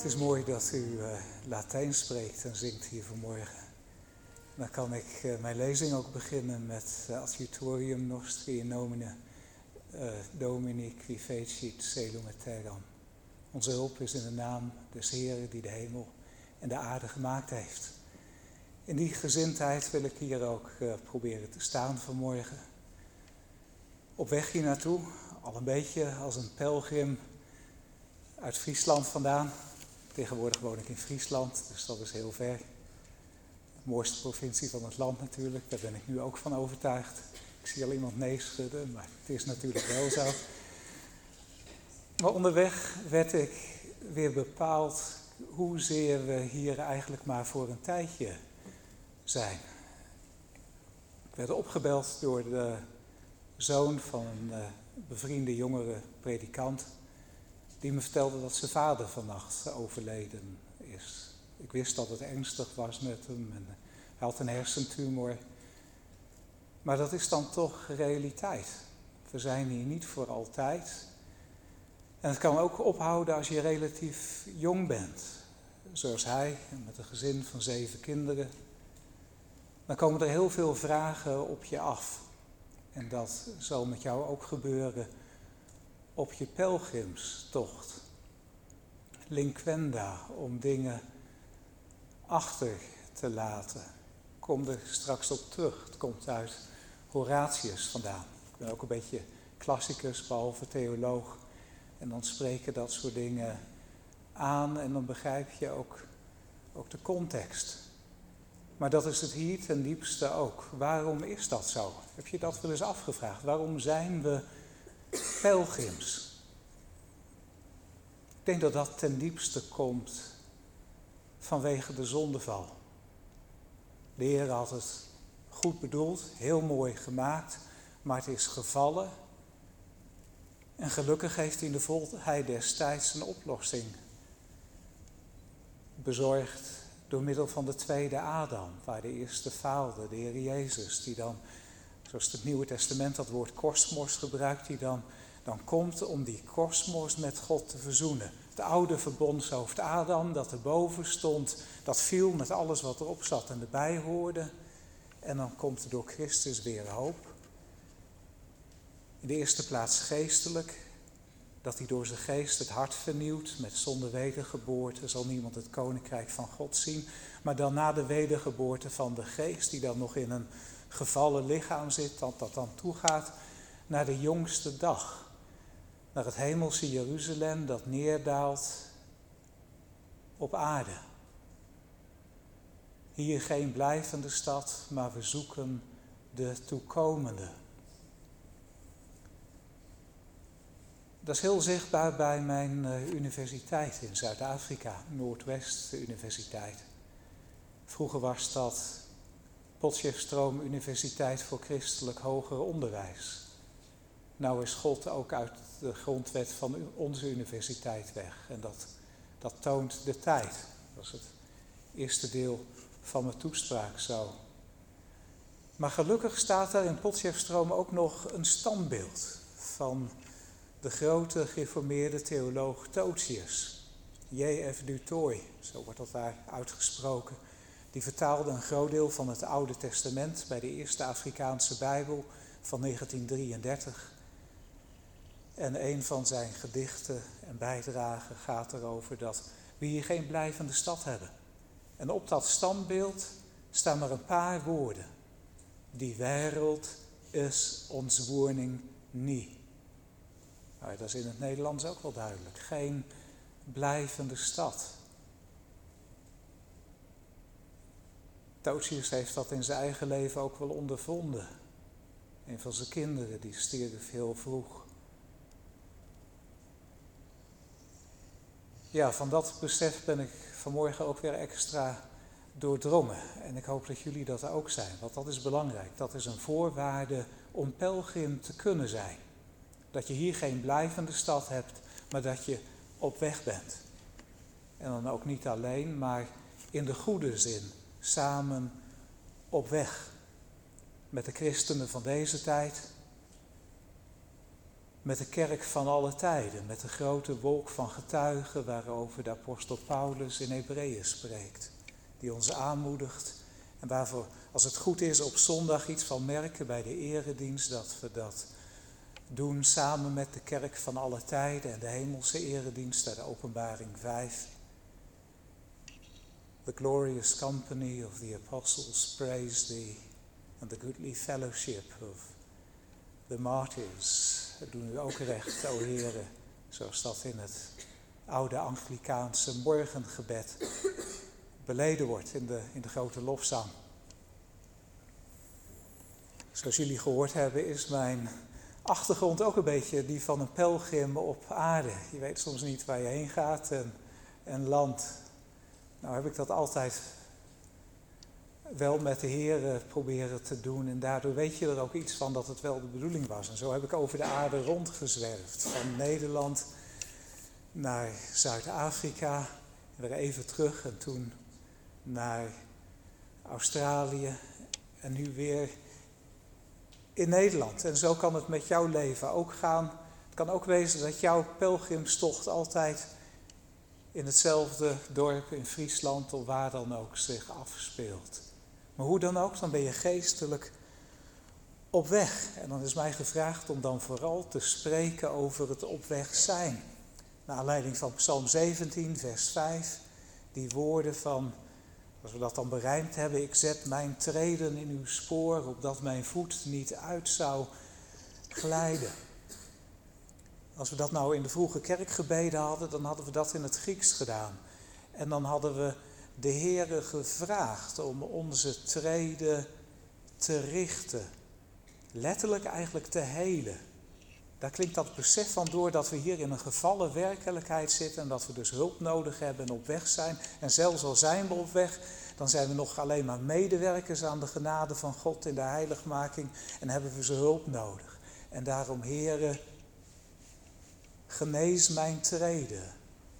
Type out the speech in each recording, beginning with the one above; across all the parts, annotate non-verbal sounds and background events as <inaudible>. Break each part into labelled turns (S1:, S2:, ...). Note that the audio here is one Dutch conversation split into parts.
S1: Het is mooi dat u uh, Latijn spreekt en zingt hier vanmorgen. Dan kan ik uh, mijn lezing ook beginnen met uh, Adjutorium Nostri in nomine Domini qui fecit celum et terram. Onze hulp is in de naam des Heren die de hemel en de aarde gemaakt heeft. In die gezindheid wil ik hier ook proberen te staan vanmorgen. Op weg hier naartoe, al een beetje als een pelgrim uit Friesland vandaan. Tegenwoordig woon ik in Friesland, dus dat is heel ver. De mooiste provincie van het land natuurlijk, daar ben ik nu ook van overtuigd. Ik zie al iemand nee schudden, maar het is natuurlijk wel zo. Maar onderweg werd ik weer bepaald hoezeer we hier eigenlijk maar voor een tijdje zijn. Ik werd opgebeld door de zoon van een eh, bevriende jongere predikant die me vertelde dat zijn vader vannacht overleden is. Ik wist dat het ernstig was met hem en hij had een hersentumor. Maar dat is dan toch realiteit. We zijn hier niet voor altijd. En het kan ook ophouden als je relatief jong bent, zoals hij, met een gezin van zeven kinderen. Dan komen er heel veel vragen op je af. En dat zal met jou ook gebeuren op je pelgrimstocht. Linquenda, om dingen achter te laten. Kom er straks op terug. Het komt uit Horatius vandaan. Ik ben ook een beetje klassicus, behalve theoloog. En dan spreken dat soort dingen aan en dan begrijp je ook, ook de context. Maar dat is het hier ten diepste ook. Waarom is dat zo? Heb je dat wel eens afgevraagd? Waarom zijn we pelgrims. Ik denk dat dat ten diepste komt vanwege de zondeval. De Heer had het goed bedoeld, heel mooi gemaakt, maar het is gevallen. En gelukkig heeft hij in de volheid destijds een oplossing bezorgd door middel van de tweede Adam, waar de eerste faalde, de Heer Jezus, die dan zoals het Nieuwe Testament dat woord kosmos gebruikt, die dan, dan komt om die kosmos met God te verzoenen. Het oude verbondshoofd Adam, dat erboven stond, dat viel met alles wat erop zat en erbij hoorde. En dan komt er door Christus weer hoop. In de eerste plaats geestelijk, dat hij door zijn geest het hart vernieuwt. Met zonder wedergeboorte zal niemand het koninkrijk van God zien. Maar dan na de wedergeboorte van de geest, die dan nog in een gevallen lichaam zit, dat dat dan toegaat naar de jongste dag. Naar het hemelse Jeruzalem dat neerdaalt op aarde. Hier geen blijvende stad, maar we zoeken de toekomende. Dat is heel zichtbaar bij mijn eh, universiteit in Zuid-Afrika, Noordwest Universiteit. Vroeger was dat Potchefstroom Universiteit voor Christelijk Hoger Onderwijs. Nou is God ook uit de grondwet van onze universiteit weg. En dat, dat toont de tijd. Dat is het eerste deel van mijn toespraak zo. Maar gelukkig staat daar in Potchefstroom ook nog een standbeeld van de grote gereformeerde theoloog Totius. J.F. Dutoy, zo wordt dat daar uitgesproken. Die vertaalde een groot deel van het Oude Testament bij de eerste Afrikaanse Bijbel van 1933. En een van zijn gedichten en bijdragen gaat erover dat we hier geen blijvende stad hebben. En op dat standbeeld staan maar een paar woorden. Die wereld is ons woning niet. Nou, dat is in het Nederlands ook wel duidelijk. Geen blijvende stad. Totius heeft dat in zijn eigen leven ook wel ondervonden. Een van zijn kinderen die stierf heel vroeg. Ja, van dat besef ben ik vanmorgen ook weer extra doordrongen. En ik hoop dat jullie dat ook zijn, want dat is belangrijk. Dat is een voorwaarde om pelgrim te kunnen zijn. Dat je hier geen blijvende stad hebt, maar dat je op weg bent. En dan ook niet alleen, maar in de goede zin samen op weg met de christenen van deze tijd met de kerk van alle tijden, met de grote wolk van getuigen waarover de apostel Paulus in Hebreeën spreekt, die ons aanmoedigt en waarvoor, als het goed is, op zondag iets van merken bij de eredienst, dat we dat doen samen met de kerk van alle tijden en de hemelse eredienst uit de openbaring 5. The glorious company of the apostles praise thee and the goodly fellowship of the martyrs. Doen u ook recht, o heren, zoals dat in het oude Anglikaanse morgengebed beleden wordt in de, in de grote lofzang. Zoals jullie gehoord hebben is mijn achtergrond ook een beetje die van een pelgrim op aarde. Je weet soms niet waar je heen gaat en, en land. Nou heb ik dat altijd wel met de Heer proberen te doen. En daardoor weet je er ook iets van dat het wel de bedoeling was. En zo heb ik over de aarde rondgezwerfd. Van Nederland naar Zuid-Afrika. Weer even terug en toen naar Australië. En nu weer in Nederland. En zo kan het met jouw leven ook gaan. Het kan ook wezen dat jouw pelgrimstocht altijd in hetzelfde dorp in Friesland of waar dan ook zich afspeelt. Maar hoe dan ook, dan ben je geestelijk op weg. En dan is mij gevraagd om dan vooral te spreken over het op weg zijn. Naar aanleiding van Psalm 17, vers 5, die woorden van als we dat dan berijmd hebben, ik zet mijn treden in uw spoor, opdat mijn voet niet uit zou glijden. Als we dat nou in de vroege kerkgebeden hadden, dan hadden we dat in het Grieks gedaan. En dan hadden we de Heere gevraagd om onze treden te richten. Letterlijk eigenlijk te helen. Daar klinkt dat besef van door dat we hier in een gevallen werkelijkheid zitten en dat we dus hulp nodig hebben en op weg zijn. En zelfs al zijn we op weg, dan zijn we nog alleen maar medewerkers aan de genade van God in de heiligmaking en hebben we zijn hulp nodig. En daarom, heren, genees mijn treden.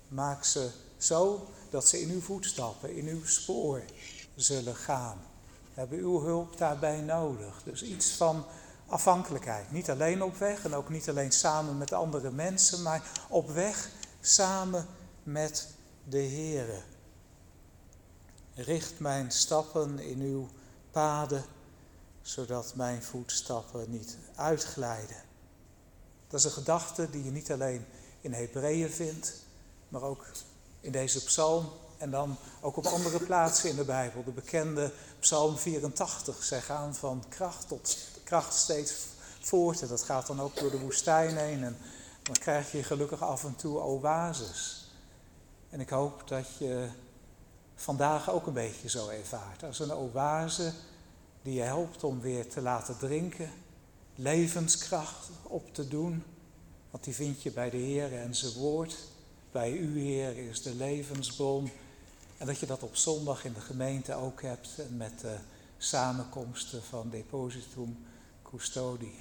S1: Maak ze zo dat ze in uw voetstappen, in uw spoor zullen gaan. We hebben uw hulp daarbij nodig. Dus iets van afhankelijkheid. Niet alleen op weg en ook niet alleen samen met andere mensen, maar op weg samen met de Heere. Richt mijn stappen in uw paden, zodat mijn voetstappen niet uitglijden. Dat is een gedachte die je niet alleen in Hebreeën vindt, maar ook in deze psalm en dan ook op andere plaatsen in de Bijbel. De bekende psalm 84, zij gaan van kracht tot kracht steeds voort. En dat gaat dan ook door de woestijn heen. En dan krijg je gelukkig af en toe oases. En ik hoop dat je vandaag ook een beetje zo ervaart. Als een oase die je helpt om weer te laten drinken. Levenskracht op te doen. Want die vind je bij de Heer en zijn woord. Bij u, Heer, is de levensbron. En dat je dat op zondag in de gemeente ook hebt. En met de samenkomsten van Depositum custodie.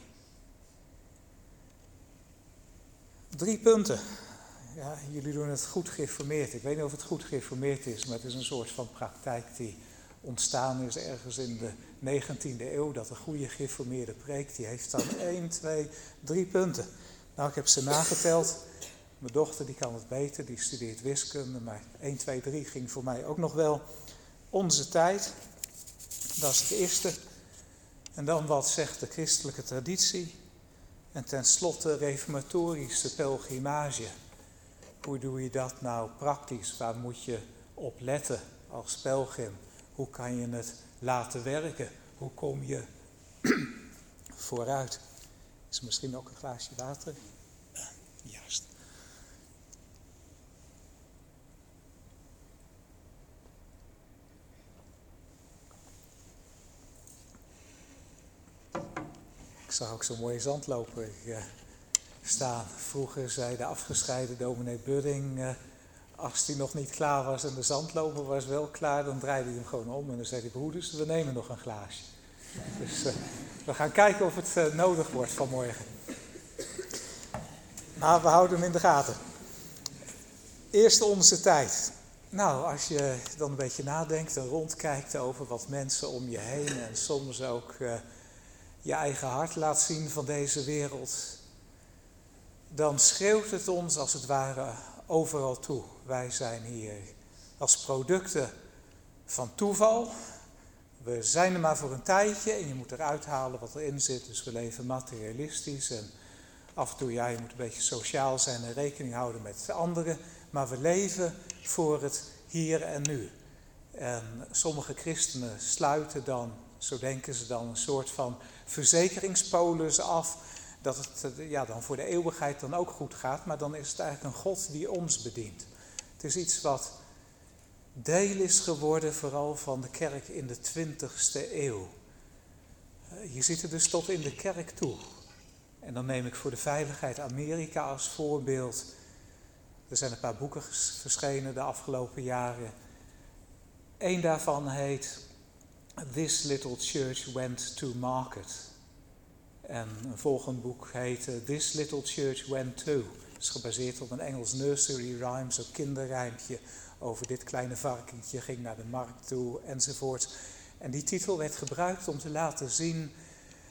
S1: Drie punten. Ja, jullie doen het goed geïnformeerd. Ik weet niet of het goed geïnformeerd is, maar het is een soort van praktijk die ontstaan is ergens in de 19e eeuw. Dat een goede geïnformeerde preek, die heeft dan 1, 2, 3 punten. Nou, ik heb ze nageteld. Mijn dochter die kan het beter, die studeert wiskunde, maar 1, 2, 3 ging voor mij ook nog wel. Onze tijd, dat is het eerste. En dan wat zegt de christelijke traditie. En tenslotte reformatorische pelgrimage. Hoe doe je dat nou praktisch? Waar moet je op letten als pelgrim? Hoe kan je het laten werken? Hoe kom je <clears throat> vooruit? Is misschien ook een glaasje water? <clears throat> Juist. Ik zag ook zo'n mooie zandloper uh, staan. Vroeger zei de afgescheiden dominee Budding, uh, als hij nog niet klaar was en de zandloper was wel klaar, dan draaide hij hem gewoon om en dan zei hij, broeders, we nemen nog een glaasje. Dus uh, we gaan kijken of het nodig wordt vanmorgen. Maar we houden hem in de gaten. Eerst onze tijd. Nou, als je dan een beetje nadenkt en rondkijkt over wat mensen om je heen en soms ook je eigen hart laat zien van deze wereld, dan schreeuwt het ons als het ware overal toe. Wij zijn hier als producten van toeval. We zijn er maar voor een tijdje en je moet eruit halen wat erin zit. Dus we leven materialistisch en af en toe, ja, je moet een beetje sociaal zijn en rekening houden met anderen. Maar we leven voor het hier en nu. En sommige christenen sluiten dan, zo denken ze dan, een soort van verzekeringspolis af. Dat het ja, dan voor de eeuwigheid dan ook goed gaat. Maar dan is het eigenlijk een God die ons bedient. Het is iets wat deel is geworden vooral van de kerk in de 20ste eeuw. Eh, je ziet er dus tot in de kerk toe. En dan neem ik voor de veiligheid Amerika als voorbeeld. Er zijn een paar boeken verschenen de afgelopen jaren. Eén daarvan heet This Little Church Went to Market. En een volgend boek heet This Little Church Went to. Het is gebaseerd op een Engels nursery rhyme, zo'n kinderrijmpje over dit kleine varkentje ging naar de markt toe enzovoort. En die titel werd gebruikt om te laten zien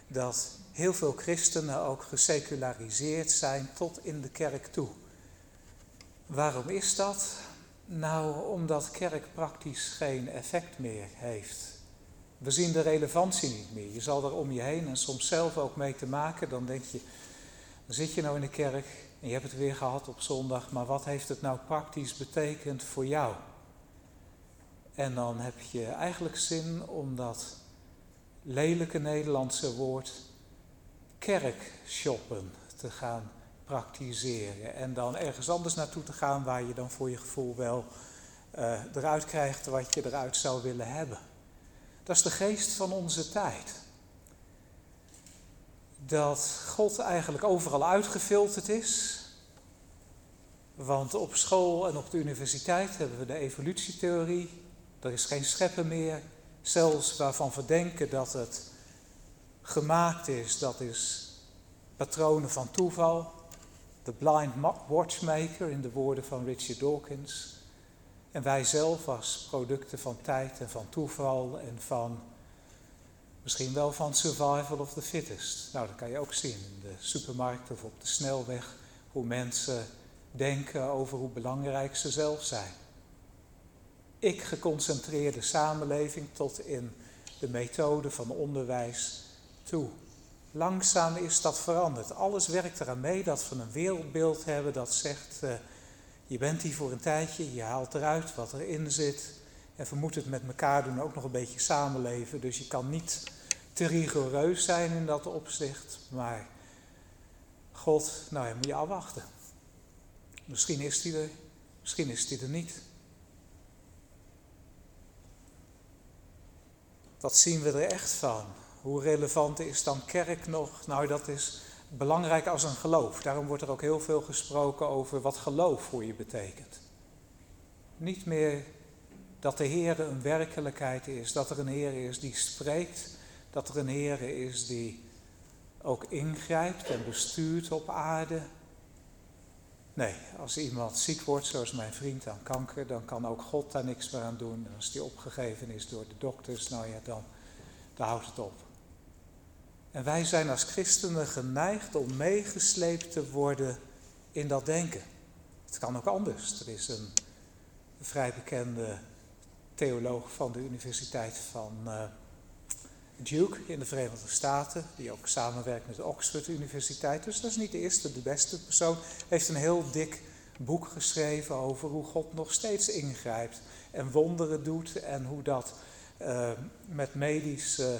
S1: dat heel veel christenen ook geseculariseerd zijn tot in de kerk toe. Waarom is dat? Nou, omdat kerk praktisch geen effect meer heeft. We zien de relevantie niet meer. Je zal er om je heen en soms zelf ook mee te maken. Dan denk je, dan zit je nou in de kerk en je hebt het weer gehad op zondag, maar wat heeft het nou praktisch betekend voor jou? En dan heb je eigenlijk zin om dat lelijke Nederlandse woord kerkshoppen te gaan praktiseren. En dan ergens anders naartoe te gaan waar je dan voor je gevoel wel uh, eruit krijgt wat je eruit zou willen hebben. Dat is de geest van onze tijd. Dat God eigenlijk overal uitgefilterd is. Want op school en op de universiteit hebben we de evolutietheorie. Er is geen scheppen meer. Zelfs waarvan we denken dat het gemaakt is, dat is patronen van toeval. De blind watchmaker in de woorden van Richard Dawkins. En wij zelf als producten van tijd en van toeval en van misschien wel van survival of the fittest. Nou, dat kan je ook zien in de supermarkt of op de snelweg, hoe mensen denken over hoe belangrijk ze zelf zijn. Ik geconcentreerde samenleving tot in de methode van onderwijs toe. Langzaam is dat veranderd. Alles werkt eraan mee dat we een wereldbeeld hebben dat zegt, uh, je bent hier voor een tijdje, je haalt eruit wat erin zit. En we moeten het met elkaar doen, ook nog een beetje samenleven. Dus je kan niet te rigoureus zijn in dat opzicht. Maar God, nou ja, moet je afwachten. Misschien is hij er, misschien is hij er niet. Wat zien we er echt van? Hoe relevant is dan kerk nog? Nou, dat is belangrijk als een geloof. Daarom wordt er ook heel veel gesproken over wat geloof voor je betekent. Niet meer dat de Heer een werkelijkheid is, dat er een Heer is die spreekt, dat er een Heer is die ook ingrijpt en bestuurt op aarde. Nee, als iemand ziek wordt, zoals mijn vriend aan kanker, dan kan ook God daar niks meer aan doen. En als die opgegeven is door de dokters, nou ja, dan, dan houdt het op. En wij zijn als christenen geneigd om meegesleept te worden in dat denken. Het kan ook anders. Er is een vrij bekende theoloog van de Universiteit van uh, Duke in de Verenigde Staten, die ook samenwerkt met de Oxford Universiteit. Dus dat is niet de eerste, de beste persoon. Heeft een heel dik boek geschreven over hoe God nog steeds ingrijpt en wonderen doet en hoe dat uh, met medische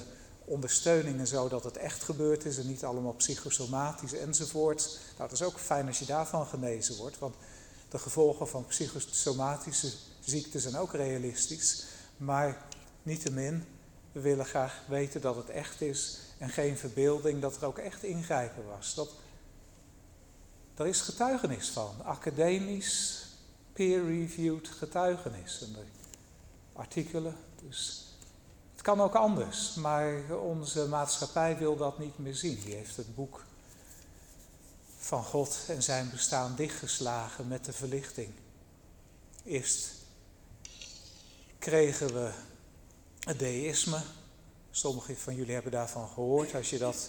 S1: ondersteuning en zo, dat het echt gebeurd is en niet allemaal psychosomatisch enzovoort. Nou, dat is ook fijn als je daarvan genezen wordt, want de gevolgen van psychosomatische ziekten zijn ook realistisch. Maar niettemin, we willen graag weten dat het echt is en geen verbeelding, dat er ook echt ingrijpen was. Dat, daar is getuigenis van, academisch, peer-reviewed getuigenis. En de artikelen, dus kan ook anders, maar onze maatschappij wil dat niet meer zien. Die heeft het boek van God en zijn bestaan dichtgeslagen met de verlichting. Eerst kregen we het deïsme. Sommigen van jullie hebben daarvan gehoord. Als je dat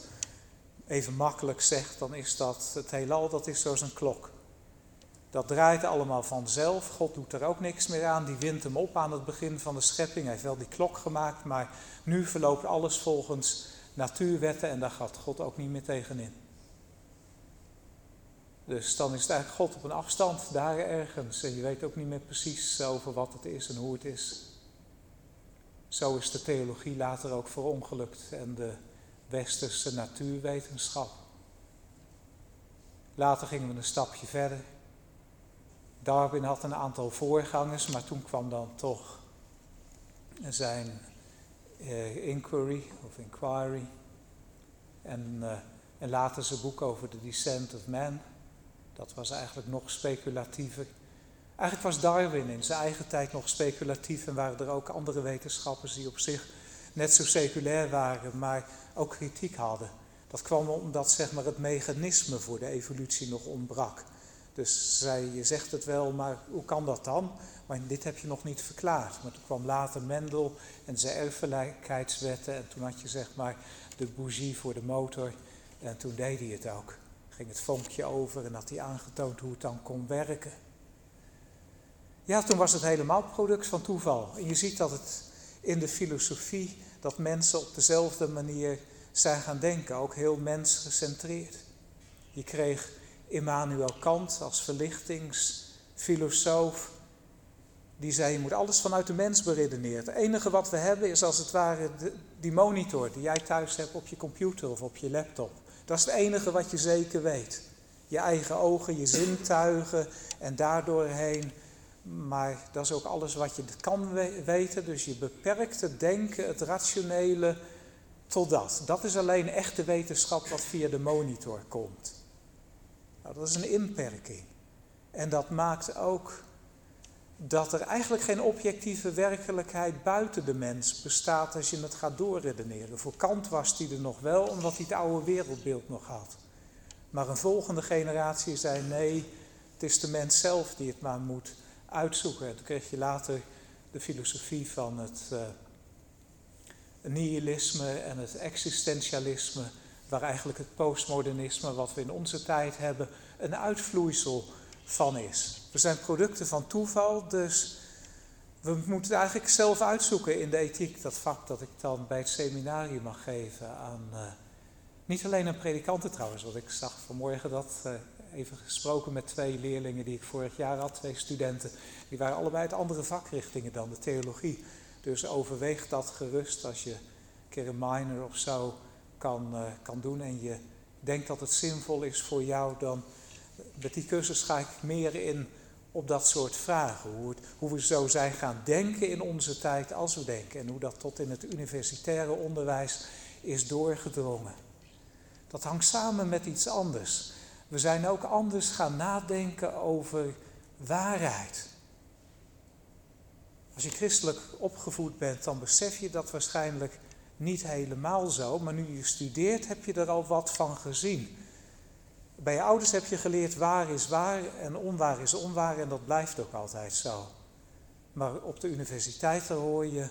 S1: even makkelijk zegt, dan is dat het heelal, dat is zoals een klok. Dat draait allemaal vanzelf. God doet er ook niks meer aan. Die wint hem op aan het begin van de schepping. Hij heeft wel die klok gemaakt, maar nu verloopt alles volgens natuurwetten en daar gaat God ook niet meer tegenin. Dus dan is het eigenlijk God op een afstand, daar ergens. En je weet ook niet meer precies over wat het is en hoe het is. Zo is de theologie later ook verongelukt en de westerse natuurwetenschap. Later gingen we een stapje verder. Darwin had een aantal voorgangers, maar toen kwam dan toch zijn uh, inquiry of inquiry. En, uh, en later zijn boek over the descent of man. Dat was eigenlijk nog speculatiever. Eigenlijk was Darwin in zijn eigen tijd nog speculatief en waren er ook andere wetenschappers die op zich net zo seculair waren, maar ook kritiek hadden. Dat kwam omdat zeg maar, het mechanisme voor de evolutie nog ontbrak. Dus zei, je zegt het wel, maar hoe kan dat dan? Maar dit heb je nog niet verklaard. Maar toen kwam later Mendel en zijn erfelijkheidswetten. En toen had je zeg maar de bougie voor de motor. En toen deed hij het ook. Ging het vonkje over en had hij aangetoond hoe het dan kon werken. Ja, toen was het helemaal product van toeval. En je ziet dat het in de filosofie, dat mensen op dezelfde manier zijn gaan denken. Ook heel mensgecentreerd. Je kreeg Immanuel Kant als verlichtingsfilosoof. Die zei, je moet alles vanuit de mens beredeneren. Het enige wat we hebben is als het ware die monitor die jij thuis hebt op je computer of op je laptop. Dat is het enige wat je zeker weet. Je eigen ogen, je zintuigen en daardoorheen. Maar dat is ook alles wat je kan weten. Dus je beperkt het denken, het rationele, tot dat. Dat is alleen echte wetenschap wat via de monitor komt. Nou, dat is een inperking. En dat maakt ook dat er eigenlijk geen objectieve werkelijkheid buiten de mens bestaat als je het gaat doorredeneren. Voor Kant was die er nog wel, omdat hij het oude wereldbeeld nog had. Maar een volgende generatie zei nee, het is de mens zelf die het maar moet uitzoeken. En toen kreeg je later de filosofie van het uh, nihilisme en het existentialisme, waar eigenlijk het postmodernisme, wat we in onze tijd hebben, een uitvloeisel van is. We zijn producten van toeval, dus we moeten het eigenlijk zelf uitzoeken in de ethiek, dat vak dat ik dan bij het seminarium mag geven aan, uh, niet alleen aan predikanten trouwens, want ik zag vanmorgen dat, uh, even gesproken met twee leerlingen die ik vorig jaar had, twee studenten, die waren allebei uit andere vakrichtingen dan de theologie. Dus overweeg dat gerust als je een keer een minor of zo kan, uh, kan doen en je denkt dat het zinvol is voor jou, dan met die cursus ga ik meer in op dat soort vragen. Hoe, het, hoe, we zo zijn gaan denken in onze tijd als we denken. En hoe dat tot in het universitaire onderwijs is doorgedrongen. Dat hangt samen met iets anders. We zijn ook anders gaan nadenken over waarheid. Als je christelijk opgevoed bent, dan besef je dat waarschijnlijk niet helemaal zo. Maar nu je studeert, heb je er al wat van gezien. Bij je ouders heb je geleerd waar is waar en onwaar is onwaar en dat blijft ook altijd zo. Maar op de universiteiten hoor je,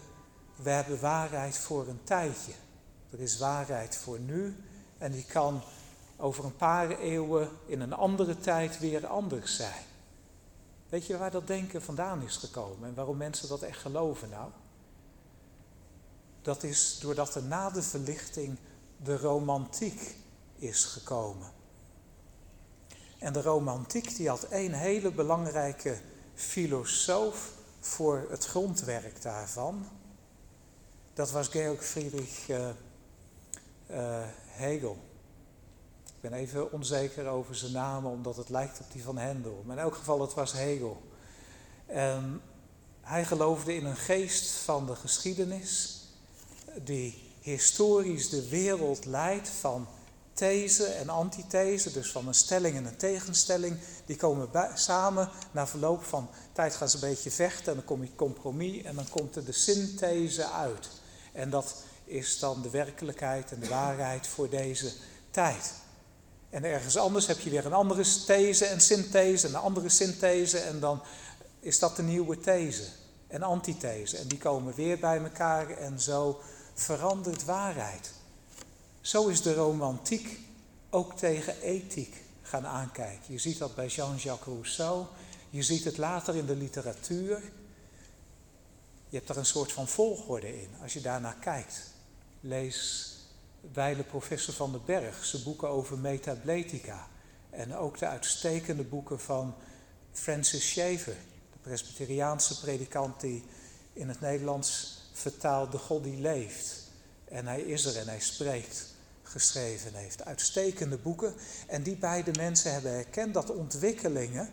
S1: we hebben waarheid voor een tijdje. Er is waarheid voor nu en die kan over een paar eeuwen in een andere tijd weer anders zijn. Weet je waar dat denken vandaan is gekomen en waarom mensen dat echt geloven nou? Dat is doordat er na de verlichting de romantiek is gekomen. En de romantiek die had één hele belangrijke filosoof voor het grondwerk daarvan. Dat was Georg Friedrich uh, uh, Hegel. Ik ben even onzeker over zijn naam, omdat het lijkt op die van Hendel. Maar in elk geval, het was Hegel. En hij geloofde in een geest van de geschiedenis, die historisch de wereld leidt van these en antithese, dus van een stelling en een tegenstelling, die komen samen. Na verloop van tijd gaan ze een beetje vechten en dan kom je compromis en dan komt er de synthese uit. En dat is dan de werkelijkheid en de waarheid voor deze tijd. En ergens anders heb je weer een andere these en synthese en een andere synthese en dan is dat de nieuwe these en antithese. En die komen weer bij elkaar en zo verandert waarheid. Zo is de romantiek ook tegen ethiek gaan aankijken. Je ziet dat bij Jean-Jacques Rousseau, je ziet het later in de literatuur. Je hebt er een soort van volgorde in als je daarnaar kijkt. Lees wijle professor van den Berg, zijn boeken over metabletica. En ook de uitstekende boeken van Francis Shaver, de Presbyteriaanse predikant die in het Nederlands vertaalt de God die leeft. En hij is er en hij spreekt, geschreven heeft. Uitstekende boeken. En die beide mensen hebben herkend dat ontwikkelingen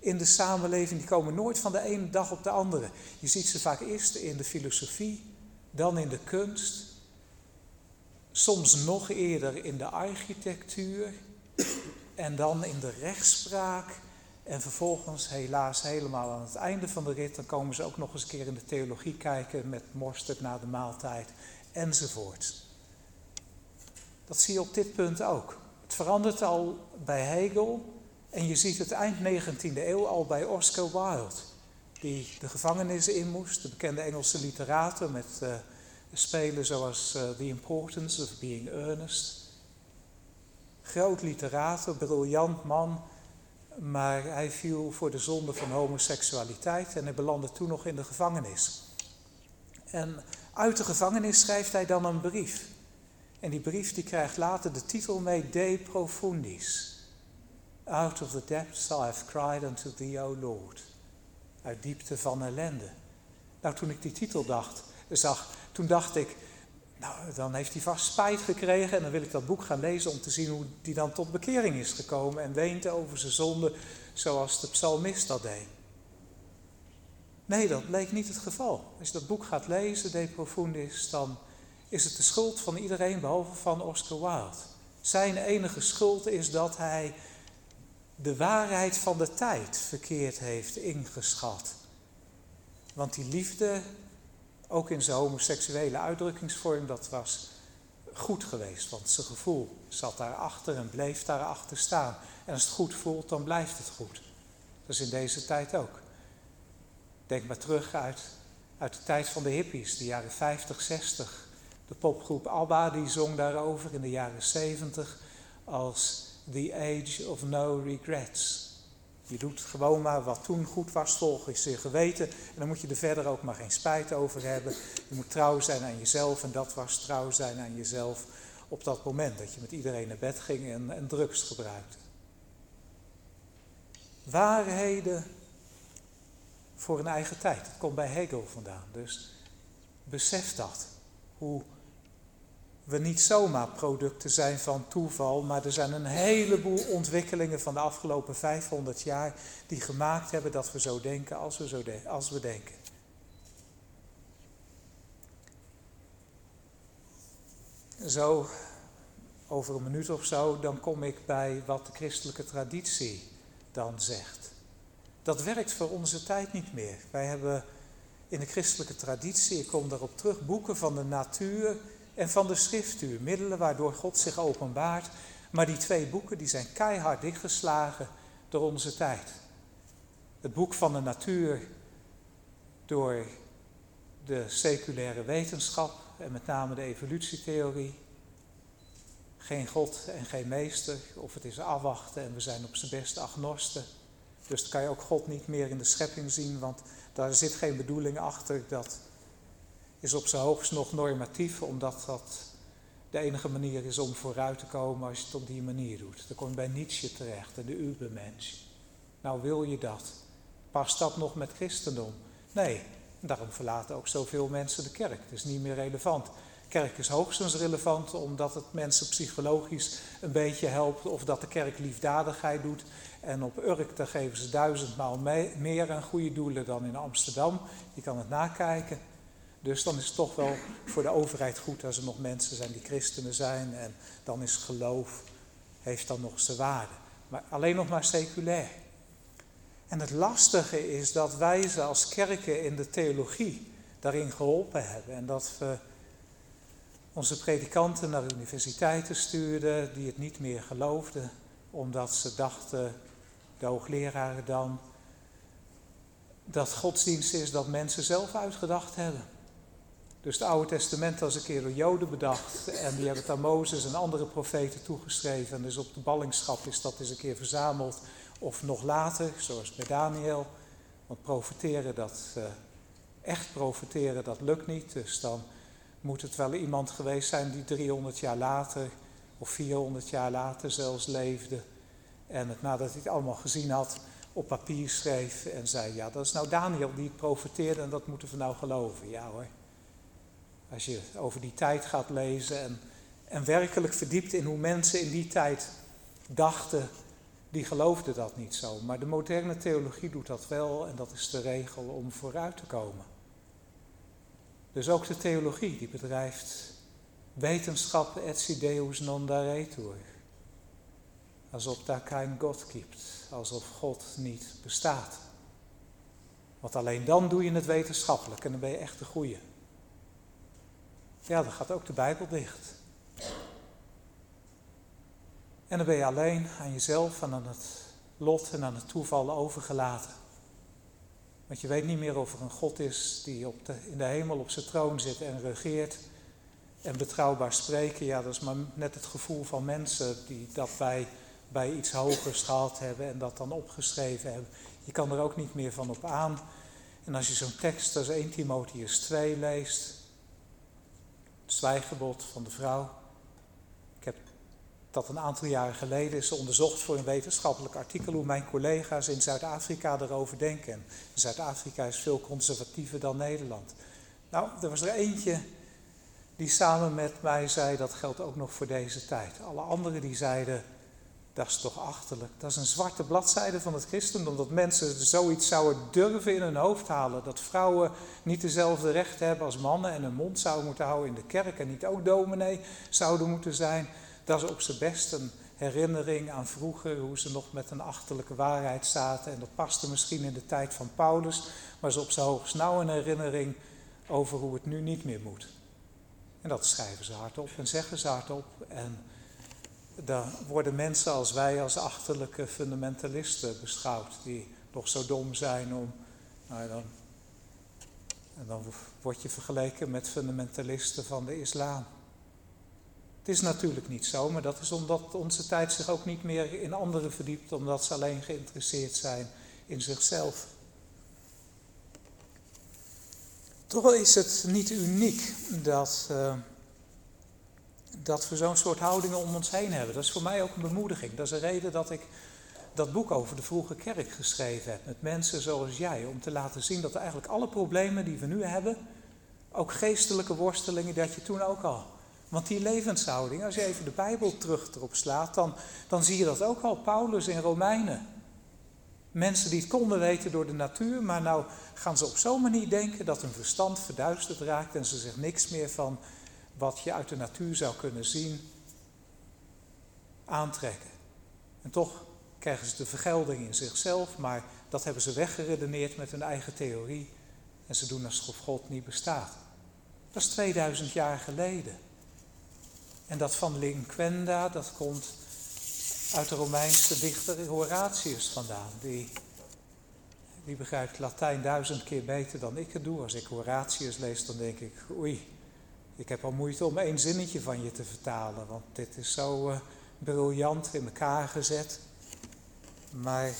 S1: in de samenleving, die komen nooit van de ene dag op de andere. Je ziet ze vaak eerst in de filosofie, dan in de kunst, soms nog eerder in de architectuur en dan in de rechtspraak. En vervolgens, helaas, helemaal aan het einde van de rit, dan komen ze ook nog eens een keer in de theologie kijken met mosterd na de maaltijd enzovoort. Dat zie je op dit punt ook. Het verandert al bij Hegel en je ziet het eind 19e eeuw al bij Oscar Wilde, die de gevangenis in moest, de bekende Engelse literaten met uh, spelen zoals uh, The Importance of Being Earnest. Groot literaat, briljant man, maar hij viel voor de zonde van homoseksualiteit en hij belandde toen nog in de gevangenis. En uit de gevangenis schrijft hij dan een brief. En die brief die krijgt later de titel mee De Profundis. Out of the depths I have cried unto thee, O Lord. Uit diepte van ellende. Nou, toen ik die titel dacht, zag, toen dacht ik, nou, dan heeft hij vast spijt gekregen en dan wil ik dat boek gaan lezen om te zien hoe hij dan tot bekering is gekomen en weent over zijn zonde zoals de psalmist dat deed. Nee, dat bleek niet het geval. Als je dat boek gaat lezen, De Profundis, dan is het de schuld van iedereen behalve van Oscar Wilde. Zijn enige schuld is dat hij de waarheid van de tijd verkeerd heeft ingeschat. Want die liefde, ook in zijn homoseksuele uitdrukkingsvorm, dat was goed geweest. Want zijn gevoel zat daarachter en bleef daarachter staan. En als het goed voelt, dan blijft het goed. Dat is in deze tijd ook. Denk maar terug uit, uit de tijd van de hippies, de jaren 50, 60. De popgroep ABBA die zong daarover in de jaren 70 als The Age of No Regrets. Je doet gewoon maar wat toen goed was volgens je geweten. En dan moet je er verder ook maar geen spijt over hebben. Je moet trouw zijn aan jezelf. En dat was trouw zijn aan jezelf op dat moment. Dat je met iedereen naar bed ging en, en drugs gebruikte. Waarheden voor een eigen tijd. Dat komt bij Hegel vandaan. Dus besef dat. Hoe we niet zomaar producten zijn van toeval, maar er zijn een heleboel ontwikkelingen van de afgelopen 500 jaar die gemaakt hebben dat we zo denken als we, zo als we denken. Zo, over een minuut of zo, dan kom ik bij wat de christelijke traditie dan zegt. Dat werkt voor onze tijd niet meer. Wij hebben in de christelijke traditie, ik kom daarop terug, boeken van de natuur en van de schriftuur, middelen waardoor God zich openbaart. Maar die twee boeken die zijn keihard dichtgeslagen door onze tijd. Het boek van de natuur door de seculaire wetenschap en met name de evolutietheorie. Geen God en geen meester, of het is afwachten en we zijn op zijn beste agnosten. Dus dan kan je ook God niet meer in de schepping zien, want daar zit geen bedoeling achter. Dat is op zijn hoogst nog normatief, omdat dat de enige manier is om vooruit te komen als je het op die manier doet. Dan kom je bij Nietzsche terecht en de Ubermensch. Nou wil je dat? Past dat nog met christendom? Nee, daarom verlaten ook zoveel mensen de kerk. Het is niet meer relevant. Kerk is hoogstens relevant omdat het mensen psychologisch een beetje helpt of dat de kerk liefdadigheid doet. En op Urk daar geven ze duizendmaal meer aan goede doelen dan in Amsterdam. Je kan het nakijken. Dus dan is het toch wel voor de overheid goed als er nog mensen zijn die christenen zijn. En dan is geloof, heeft dan nog zijn waarde. Maar alleen nog maar seculair. En het lastige is dat wij ze als kerken in de theologie daarin geholpen hebben. En dat we onze predikanten naar universiteiten stuurden die het niet meer geloofden. Omdat ze dachten, de hoogleraren dan, dat godsdienst is dat mensen zelf uitgedacht hebben. Dus het Oude Testament was een keer door Joden bedacht en die hebben het aan Mozes en andere profeten toegeschreven. En dus op de ballingschap is dat eens een keer verzameld. Of nog later, zoals bij Daniel. Want profeteren, dat, uh, echt profeteren, dat lukt niet. Dus dan moet het wel iemand geweest zijn die 300 jaar later of 400 jaar later zelfs leefde. En het nadat hij het allemaal gezien had, op papier schreef en zei: Ja, dat is nou Daniel die profeteerde en dat moeten we nou geloven. Ja hoor. Als je over die tijd gaat lezen en, en werkelijk verdiept in hoe mensen in die tijd dachten, die geloofden dat niet zo. Maar de moderne theologie doet dat wel en dat is de regel om vooruit te komen. Dus ook de theologie die bedrijft wetenschap et deus non daretur. Alsof daar geen God gibt, alsof God niet bestaat. Want alleen dan doe je het wetenschappelijk en dan ben je echt de goeie. Ja, dan gaat ook de Bijbel dicht. En dan ben je alleen aan jezelf en aan het lot en aan het toeval overgelaten. Want je weet niet meer of er een God is die op de, in de hemel op zijn troon zit en regeert. En betrouwbaar spreken, ja, dat is maar net het gevoel van mensen die dat bij, bij iets hogers gehaald hebben en dat dan opgeschreven hebben. Je kan er ook niet meer van op aan. En als je zo'n tekst als 1 Timotheus 2 leest, het van de vrouw. Ik heb dat een aantal jaren geleden is onderzocht voor een wetenschappelijk artikel hoe mijn collega's in Zuid-Afrika erover denken. Zuid-Afrika is veel conservatiever dan Nederland. Nou, er was er eentje die samen met mij zei dat geldt ook nog voor deze tijd. Alle anderen die zeiden dat is toch achterlijk. Dat is een zwarte bladzijde van het christendom. Dat mensen zoiets zouden durven in hun hoofd halen. Dat vrouwen niet dezelfde rechten hebben als mannen en hun mond zouden moeten houden in de kerk en niet ook dominee zouden moeten zijn. Dat is op zijn best een herinnering aan vroeger, hoe ze nog met een achterlijke waarheid zaten. En dat paste misschien in de tijd van Paulus, maar is op zijn hoogst nauw een herinnering over hoe het nu niet meer moet. En dat schrijven ze hardop en zeggen ze hardop. En dan worden mensen als wij als achterlijke fundamentalisten beschouwd, die nog zo dom zijn om. Nou, dan, en dan word je vergeleken met fundamentalisten van de islam. Het is natuurlijk niet zo, maar dat is omdat onze tijd zich ook niet meer in anderen verdiept, omdat ze alleen geïnteresseerd zijn in zichzelf. Toch is het niet uniek dat. Uh, dat we zo'n soort houdingen om ons heen hebben. Dat is voor mij ook een bemoediging. Dat is een reden dat ik dat boek over de vroege kerk geschreven heb. Met mensen zoals jij. Om te laten zien dat eigenlijk alle problemen die we nu hebben. Ook geestelijke worstelingen, dat je toen ook al. Want die levenshouding, als je even de Bijbel terug erop slaat, dan, dan zie je dat ook al. Paulus in Romeinen. Mensen die het konden weten door de natuur, maar nou gaan ze op zo'n manier denken dat hun verstand verduisterd raakt en ze zich niks meer van wat je uit de natuur zou kunnen zien, aantrekken. En toch krijgen ze de vergelding in zichzelf, maar dat hebben ze weggeredeneerd met hun eigen theorie. En ze doen alsof God niet bestaat. Dat is 2000 jaar geleden. En dat van Linquenda, dat komt uit de Romeinse dichter Horatius vandaan. Die, die begrijpt Latijn duizend keer beter dan ik het doe. Als ik Horatius lees, dan denk ik, oei, ik heb al moeite om één zinnetje van je te vertalen, want dit is zo uh, briljant in elkaar gezet. Maar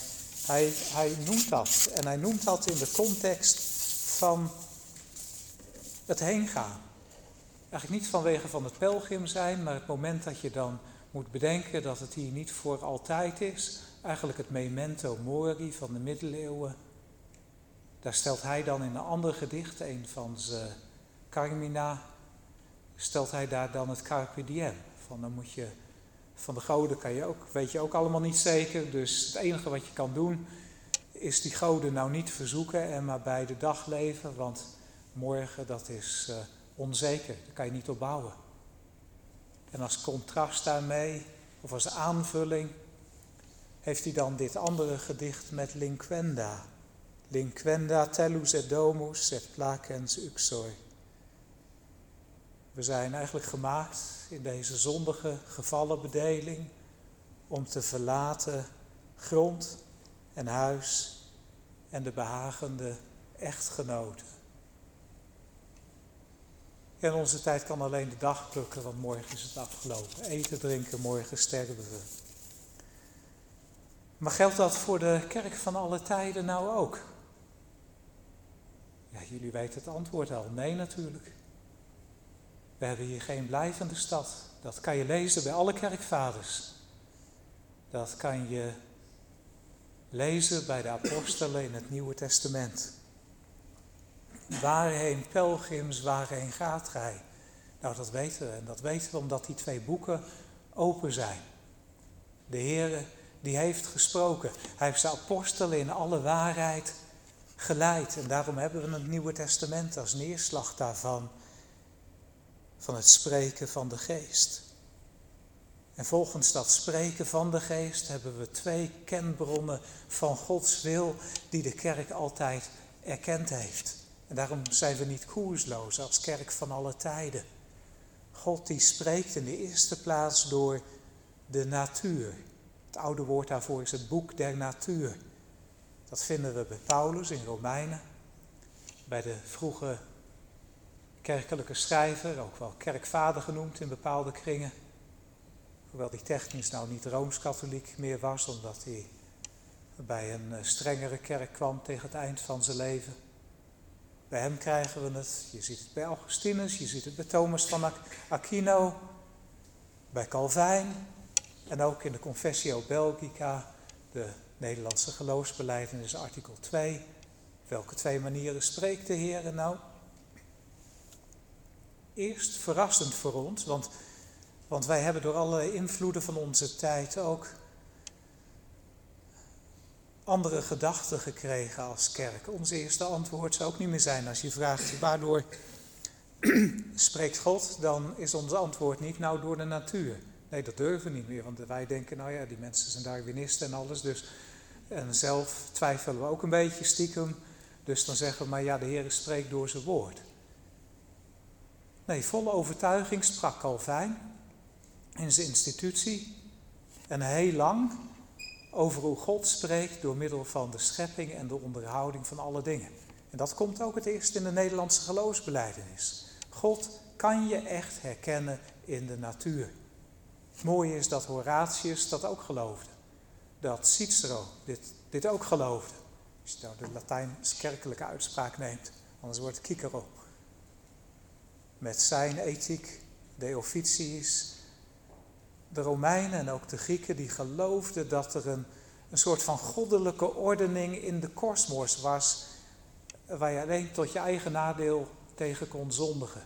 S1: hij, hij noemt dat. En hij noemt dat in de context van het heengaan. Eigenlijk niet vanwege van het pelgrim zijn, maar het moment dat je dan moet bedenken dat het hier niet voor altijd is. Eigenlijk het memento mori van de middeleeuwen. Daar stelt hij dan in een ander gedicht, een van zijn Carmina, stelt hij daar dan het carpe diem. Van dan moet je, van de goden kan je ook, weet je ook allemaal niet zeker. Dus het enige wat je kan doen is die goden nou niet verzoeken en maar bij de dag leven. Want morgen dat is uh, onzeker, daar kan je niet op bouwen. En als contrast daarmee, of als aanvulling, heeft hij dan dit andere gedicht met linquenda. Linquenda tellus et domus et placens uxor. We zijn eigenlijk gemaakt in deze zondige gevallenbedeling om te verlaten grond en huis en de behagende echtgenoten. In onze tijd kan alleen de dag plukken, want morgen is het afgelopen. Eten, drinken, morgen sterven we. Maar geldt dat voor de kerk van alle tijden nou ook? Ja, jullie weten het antwoord al. Nee, natuurlijk. We hebben hier geen blijvende stad. Dat kan je lezen bij alle kerkvaders. Dat kan je lezen bij de apostelen in het Nieuwe Testament. Waarheen pelgrims, waarheen gaat gij? Nou, dat weten we. En dat weten we omdat die twee boeken open zijn. De Heer die heeft gesproken. Hij heeft zijn apostelen in alle waarheid geleid. En daarom hebben we het Nieuwe Testament als neerslag daarvan. Van het spreken van de geest. En volgens dat spreken van de geest hebben we twee kenbronnen van Gods wil die de kerk altijd erkend heeft. En daarom zijn we niet koersloos als kerk van alle tijden. God die spreekt in de eerste plaats door de natuur. Het oude woord daarvoor is het boek der natuur. Dat vinden we bij Paulus in Romeinen, bij de vroege kerkelijke schrijver, ook wel kerkvader genoemd in bepaalde kringen. Hoewel die technisch nou niet rooms-katholiek meer was, omdat hij bij een eh, strengere kerk kwam tegen het eind van zijn leven. Bij hem krijgen we het, je ziet het bij Augustinus, je ziet het bij Thomas van Aquino, bij Calvijn en ook in de Confessio Belgica, de Nederlandse geloofsbeleidenis, artikel 2. Welke twee manieren spreekt de Heer nou? Eerst verrassend voor ons, want, want wij hebben door alle invloeden van onze tijd ook andere gedachten gekregen als kerk. Ons eerste antwoord zou ook niet meer zijn als je vraagt waardoor <clears throat> spreekt God, dan is ons antwoord niet nou door de natuur. Nee, dat durven we niet meer, want wij denken, nou ja, die mensen zijn Darwinisten en alles, dus en zelf twijfelen we ook een beetje stiekem, dus dan zeggen we maar ja, de Heer spreekt door zijn woord. Nee, volle overtuiging sprak Calvijn in zijn institutie en heel lang over hoe God spreekt door middel van de schepping en de onderhouding van alle dingen. En dat komt ook het eerst in de Nederlandse geloofsbeleidenis. God kan je echt herkennen in de natuur. Het mooie is dat Horatius dat ook geloofde. Dat Cicero dit, dit ook geloofde. Als je nou de Latijns-kerkelijke uitspraak neemt, anders wordt het Cicero. Met zijn ethiek, de officiis, de Romeinen en ook de Grieken die geloofden dat er een, een soort van goddelijke ordening in de kosmos was, waar je alleen tot je eigen nadeel tegen kon zondigen.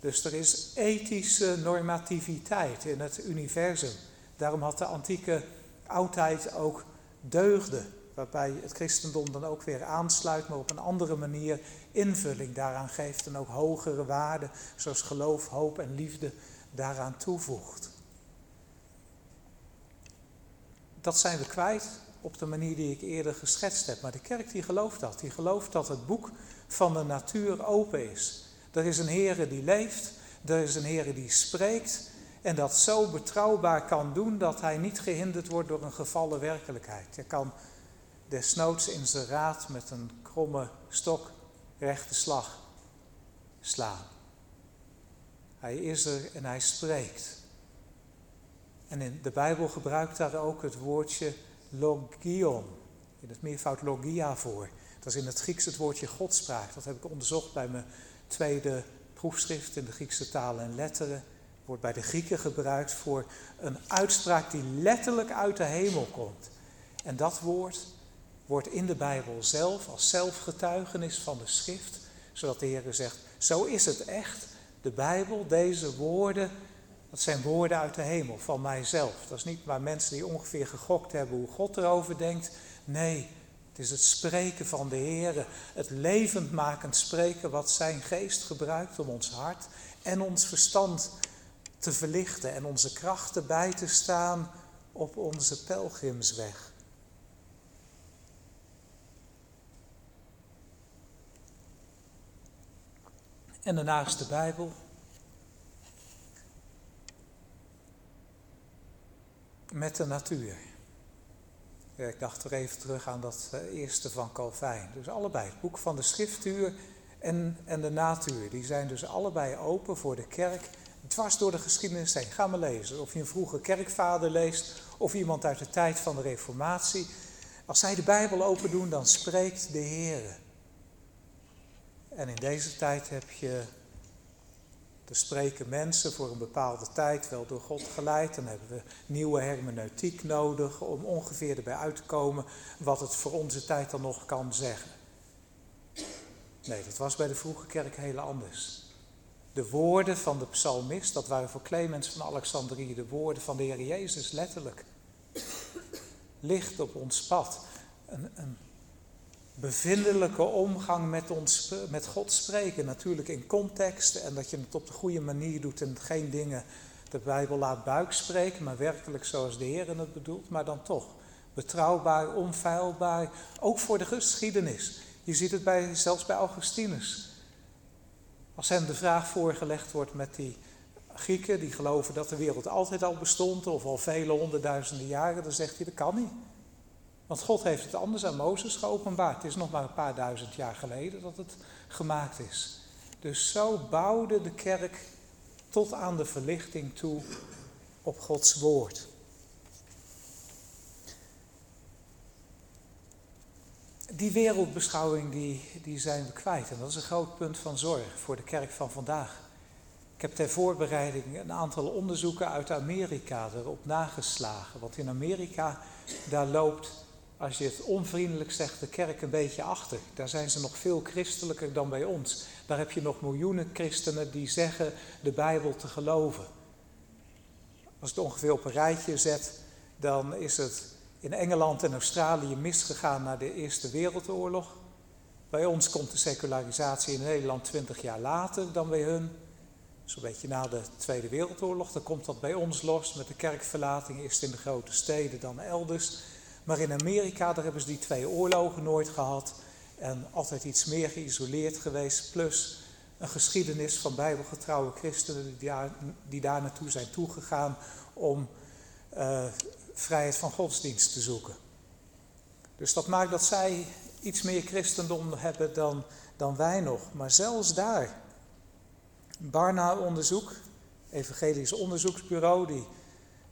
S1: Dus er is ethische normativiteit in het universum. Daarom had de antieke oudheid ook deugden, waarbij het christendom dan ook weer aansluit, maar op een andere manier invulling daaraan geeft en ook hogere waarden, zoals geloof, hoop en liefde, daaraan toevoegt. Dat zijn we kwijt op de manier die ik eerder geschetst heb. Maar de kerk die gelooft dat. Die gelooft dat het boek van de natuur open is. Er is een Heer die leeft. Er is een Heer die spreekt. En dat zo betrouwbaar kan doen dat hij niet gehinderd wordt door een gevallen werkelijkheid. Hij kan desnoods in zijn raad met een kromme stok rechte slag slaan. Hij is er en hij spreekt. En in de Bijbel gebruikt daar ook het woordje logion. In het meervoud logia voor. Dat is in het Grieks het woordje godspraak. Dat heb ik onderzocht bij mijn tweede proefschrift in de Griekse talen en letteren. Wordt bij de Grieken gebruikt voor een uitspraak die letterlijk uit de hemel komt. En dat woord wordt in de Bijbel zelf als zelfgetuigenis van de schrift, zodat de Heer zegt, zo is het echt. De Bijbel, deze woorden dat zijn woorden uit de hemel, van mijzelf. Dat is niet maar mensen die ongeveer gegokt hebben hoe God erover denkt. Nee, het is het spreken van de Heer, het levendmakend spreken wat zijn geest gebruikt om ons hart en ons verstand te verlichten en onze krachten bij te staan op onze pelgrimsweg. En daarnaast de Bijbel, met de natuur. ik dacht er even terug aan dat eh, eerste van Calvijn. Dus allebei, het boek van de schriftuur en, en de natuur. Die zijn dus allebei open voor de kerk, dwars door de geschiedenis heen. Ga maar lezen. Of je een vroege kerkvader leest, of iemand uit de tijd van de Reformatie. Als zij de Bijbel open doen, dan spreekt de Heer. En in deze tijd heb je te spreken mensen voor een bepaalde tijd wel door God geleid. Dan hebben we nieuwe hermeneutiek nodig om ongeveer erbij uit te komen wat het voor onze tijd dan nog kan zeggen. Nee, dat was bij de vroege kerk heel anders. De woorden van de psalmist, dat waren voor Clemens van Alexandrië de woorden van de Heer Jezus, letterlijk. Licht op ons pad. Een, een bevindelijke omgang met, ons, met God spreken. Natuurlijk in context en dat je het op de goede manier doet en geen dingen de Bijbel laat buik spreken, maar werkelijk zoals de Heer het bedoelt, maar dan toch. Betrouwbaar, onfeilbaar, ook voor de geschiedenis. Je ziet het bij, zelfs bij Augustinus. Als hem de vraag voorgelegd wordt met die Grieken die geloven dat de wereld altijd al bestond of al vele honderdduizenden jaren, dan zegt hij dat kan niet. Want God heeft het anders aan Mozes geopenbaard. Het is nog maar een paar duizend jaar geleden dat het gemaakt is. Dus zo bouwde de kerk tot aan de verlichting toe op Gods woord. Die wereldbeschouwing die, die zijn we kwijt. En dat is een groot punt van zorg voor de kerk van vandaag. Ik heb ter voorbereiding een aantal onderzoeken uit Amerika erop nageslagen. Want in Amerika, daar loopt als je het onvriendelijk zegt, de kerk een beetje achter. Daar zijn ze nog veel christelijker dan bij ons. Daar heb je nog miljoenen christenen die zeggen de Bijbel te geloven. Als het ongeveer op een rijtje zet, dan is het in Engeland en Australië misgegaan na de Eerste Wereldoorlog. Bij ons komt de secularisatie in Nederland twintig jaar later dan bij hun. Zo'n beetje na de Tweede Wereldoorlog. Dan komt dat bij ons los met de kerkverlating, eerst in de grote steden, dan elders. Maar in Amerika, daar hebben ze die twee oorlogen nooit gehad. En altijd iets meer geïsoleerd geweest. Plus een geschiedenis van bijbelgetrouwe christenen die daar, die daar naartoe zijn toegegaan om uh, vrijheid van godsdienst te zoeken. Dus dat maakt dat zij iets meer christendom hebben dan, dan wij nog. Maar zelfs daar, Barna-onderzoek, evangelisch onderzoeksbureau, die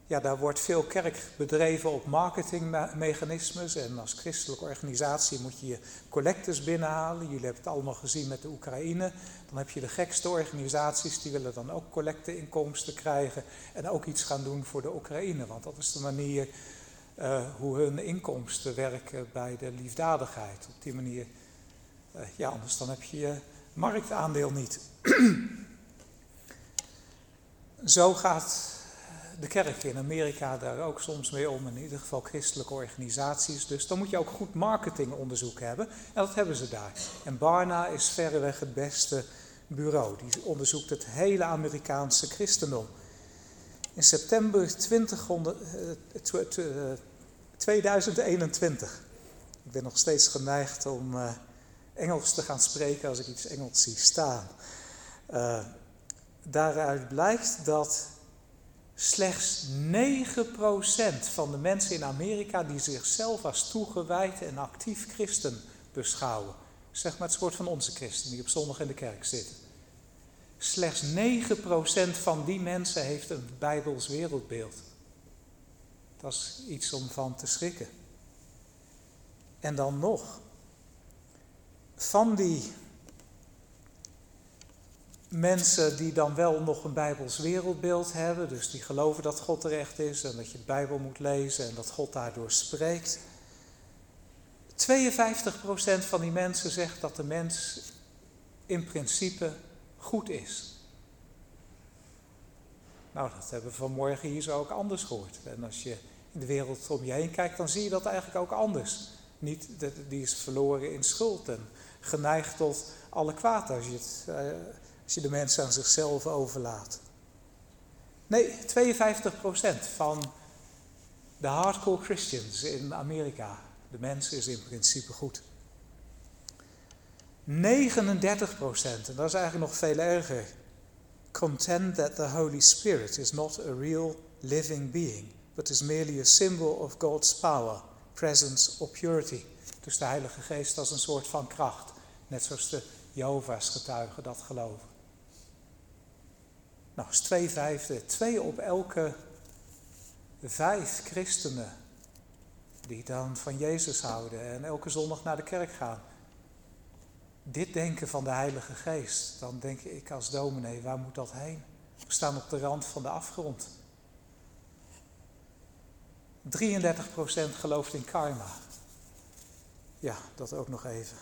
S1: ja, daar wordt veel kerk bedreven op marketingmechanismes. En als christelijke organisatie moet je je collectors binnenhalen. Jullie hebben het allemaal gezien met de Oekraïne. Dan heb je de gekste organisaties, die willen dan ook collecteinkomsten krijgen. En ook iets gaan doen voor de Oekraïne. Want dat is de manier uh, hoe hun inkomsten werken bij de liefdadigheid. Op die manier, uh, ja, anders dan heb je je marktaandeel niet. <clears throat> Zo gaat de kerk in Amerika daar ook soms mee om, in ieder geval christelijke organisaties. Dus dan moet je ook goed marketingonderzoek hebben. En dat hebben ze daar. En Barna is verreweg het beste bureau. Die onderzoekt het hele Amerikaanse christendom. In september 2000, 2021. Eh, Ik ben nog steeds geneigd om uh, Engels te gaan spreken als ik iets Engels zie staan. Daaruit blijkt dat slechts 9% van de mensen in Amerika die zichzelf als toegewijd en actief christen beschouwen. Zeg maar het soort van onze christen die op zondag in de kerk zitten. Slechts 9% van die mensen heeft een Bijbels wereldbeeld. Dat is iets om van te schrikken. En dan nog, van die mensen die dan wel nog een Bijbels wereldbeeld hebben, dus die geloven dat God terecht is en dat je de Bijbel moet lezen en dat God daardoor spreekt. 52% van die mensen zegt dat de mens in principe goed is. Nou, dat hebben we vanmorgen hier zo ook anders gehoord. En als je in de wereld om je heen kijkt, dan zie je dat eigenlijk ook anders. Niet, die is verloren in schuld en geneigd tot alle kwaad als je het eh, als je de mensen aan zichzelf overlaat. Nee, 52% van de hardcore Christians in Amerika, de mensen is in principe goed. 39 procent, en dat is eigenlijk nog veel erger, contend that the Holy Spirit is not a real living being, but is merely a symbol of God's power, presence or purity. Dus de Heilige Geest als een soort van kracht. Net zoals de Jehovah's getuigen dat geloven. Nou, is twee vijfde. Twee op elke vijf christenen die dan van Jezus houden en elke zondag naar de kerk gaan. Dit denken van de Heilige Geest, dan denk ik als dominee, waar moet dat heen? We staan op de rand van de afgrond. 33% gelooft in karma. Ja, dat ook nog even.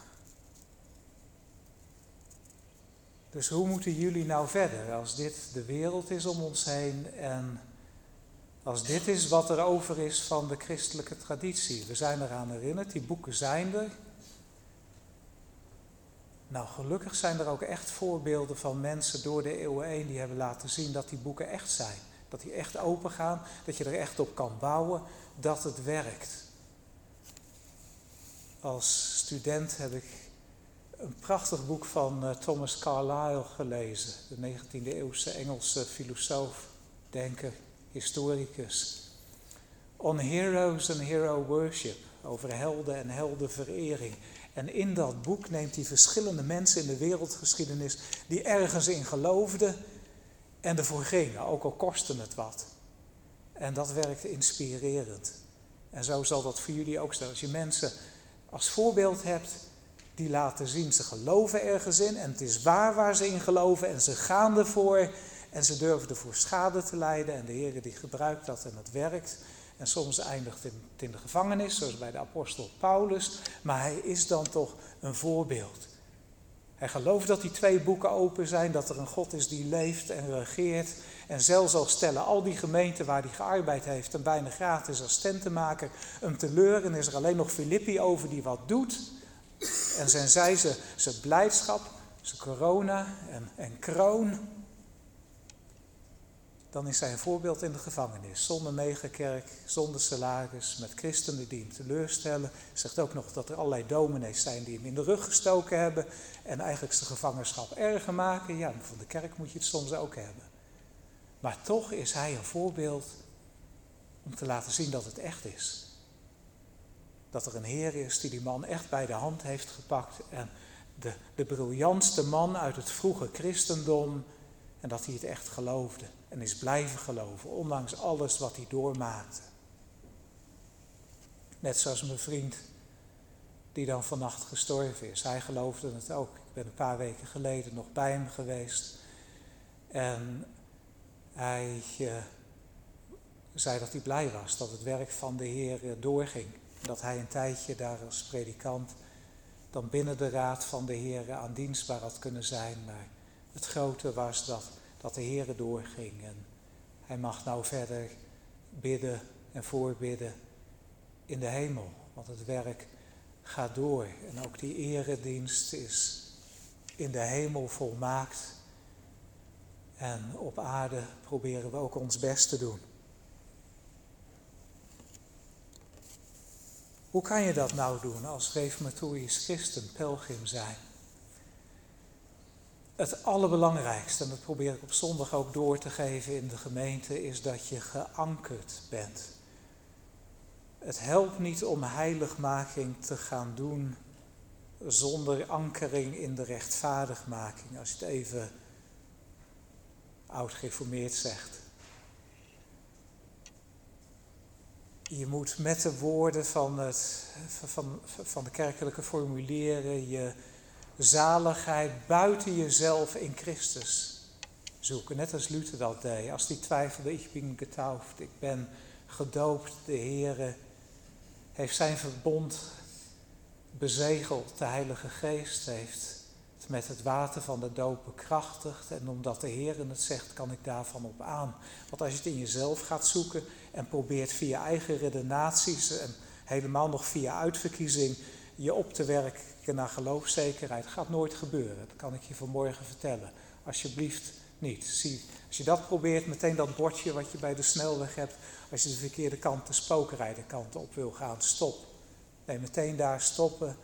S1: Dus hoe moeten jullie nou verder als dit de wereld is om ons heen en als dit is wat er over is van de christelijke traditie? We zijn eraan herinnerd, die boeken zijn er. Nou, gelukkig zijn er ook echt voorbeelden van mensen door de eeuwen heen die hebben laten zien dat die boeken echt zijn. Dat die echt open gaan, dat je er echt op kan bouwen, dat het werkt. Als student heb ik een prachtig boek van uh, Thomas Carlyle gelezen, de 19e eeuwse Engelse filosoof, denker, historicus. On Heroes and Hero Worship, over helden en heldenverering. En in dat boek neemt hij verschillende mensen in de wereldgeschiedenis die ergens in geloofden en ervoor gingen, ook al kostte het wat. En dat werkt inspirerend. En zo zal dat voor jullie ook zijn. Als je mensen als voorbeeld hebt die laten zien, ze geloven ergens in en het is waar waar ze in geloven en ze gaan ervoor en ze durven ervoor schade te lijden en de Heer die gebruikt dat en het werkt. En soms eindigt het in de gevangenis, zoals bij de apostel Paulus, maar hij is dan toch een voorbeeld. Hij gelooft dat die twee boeken open zijn, dat er een God is die leeft en regeert. En zelfs al stellen al die gemeenten waar hij gearbeid heeft, en bijna gratis als tentenmaker, hem teleur. En is er alleen nog Filippi over die wat doet. En zijn zij ze, zijn blijdschap, zijn corona en, en kroon dan is hij een voorbeeld in de gevangenis. Zonder megakerk, zonder salaris, met christenen die hem teleurstellen. Zegt ook nog dat er allerlei dominees zijn die hem in de rug gestoken hebben en eigenlijk zijn gevangenschap erger maken. Ja, van de kerk moet je het soms ook hebben. Maar toch is hij een voorbeeld om te laten zien dat het echt is. Dat er een Heer is die die man echt bij de hand heeft gepakt en de, de briljantste man uit het vroege christendom en dat hij het echt geloofde en is blijven geloven, ondanks alles wat hij doormaakte. Net zoals mijn vriend die dan vannacht gestorven is. Hij geloofde het ook. Ik ben een paar weken geleden nog bij hem geweest. En hij uh, zei dat hij blij was dat het werk van de Heer uh, doorging. Dat hij een tijdje daar als predikant dan binnen de raad van de Heer aan dienstbaar had kunnen zijn. Maar het grote was dat dat de Heer doorging. En hij mag nou verder bidden en voorbidden in de hemel. Want het werk gaat door. En ook die eredienst is in de hemel volmaakt. En op aarde proberen we ook ons best te doen. Hoe kan je dat nou doen als reformatorisch christen, pelgrim zijn? Het allerbelangrijkste, en dat probeer ik op zondag ook door te geven in de gemeente, is dat je geankerd bent. Het helpt niet om heiligmaking te gaan doen zonder ankering in de rechtvaardigmaking, als je het even oud-geformeerd zegt. Je moet met de woorden van, het, van, van de kerkelijke formulieren je zaligheid buiten jezelf in Christus zoeken. Net als Luther dat deed. Als die twijfelde, ik ben getauft, ik ben gedoopt. De Heer heeft zijn verbond bezegeld. De Heilige Geest heeft met het water van de doop bekrachtigd. En omdat de Heer het zegt, kan ik daarvan op aan. Want als je het in jezelf gaat zoeken en probeert via eigen redenaties en helemaal nog via uitverkiezing je op te werken naar geloofszekerheid. gaat nooit gebeuren, dat kan ik je vanmorgen vertellen. Alsjeblieft niet. Zie, als je dat probeert, meteen dat bordje wat je bij de snelweg hebt, als je de verkeerde kant, de spookrijderkant op wil gaan, stop. Nee, meteen daar stoppen.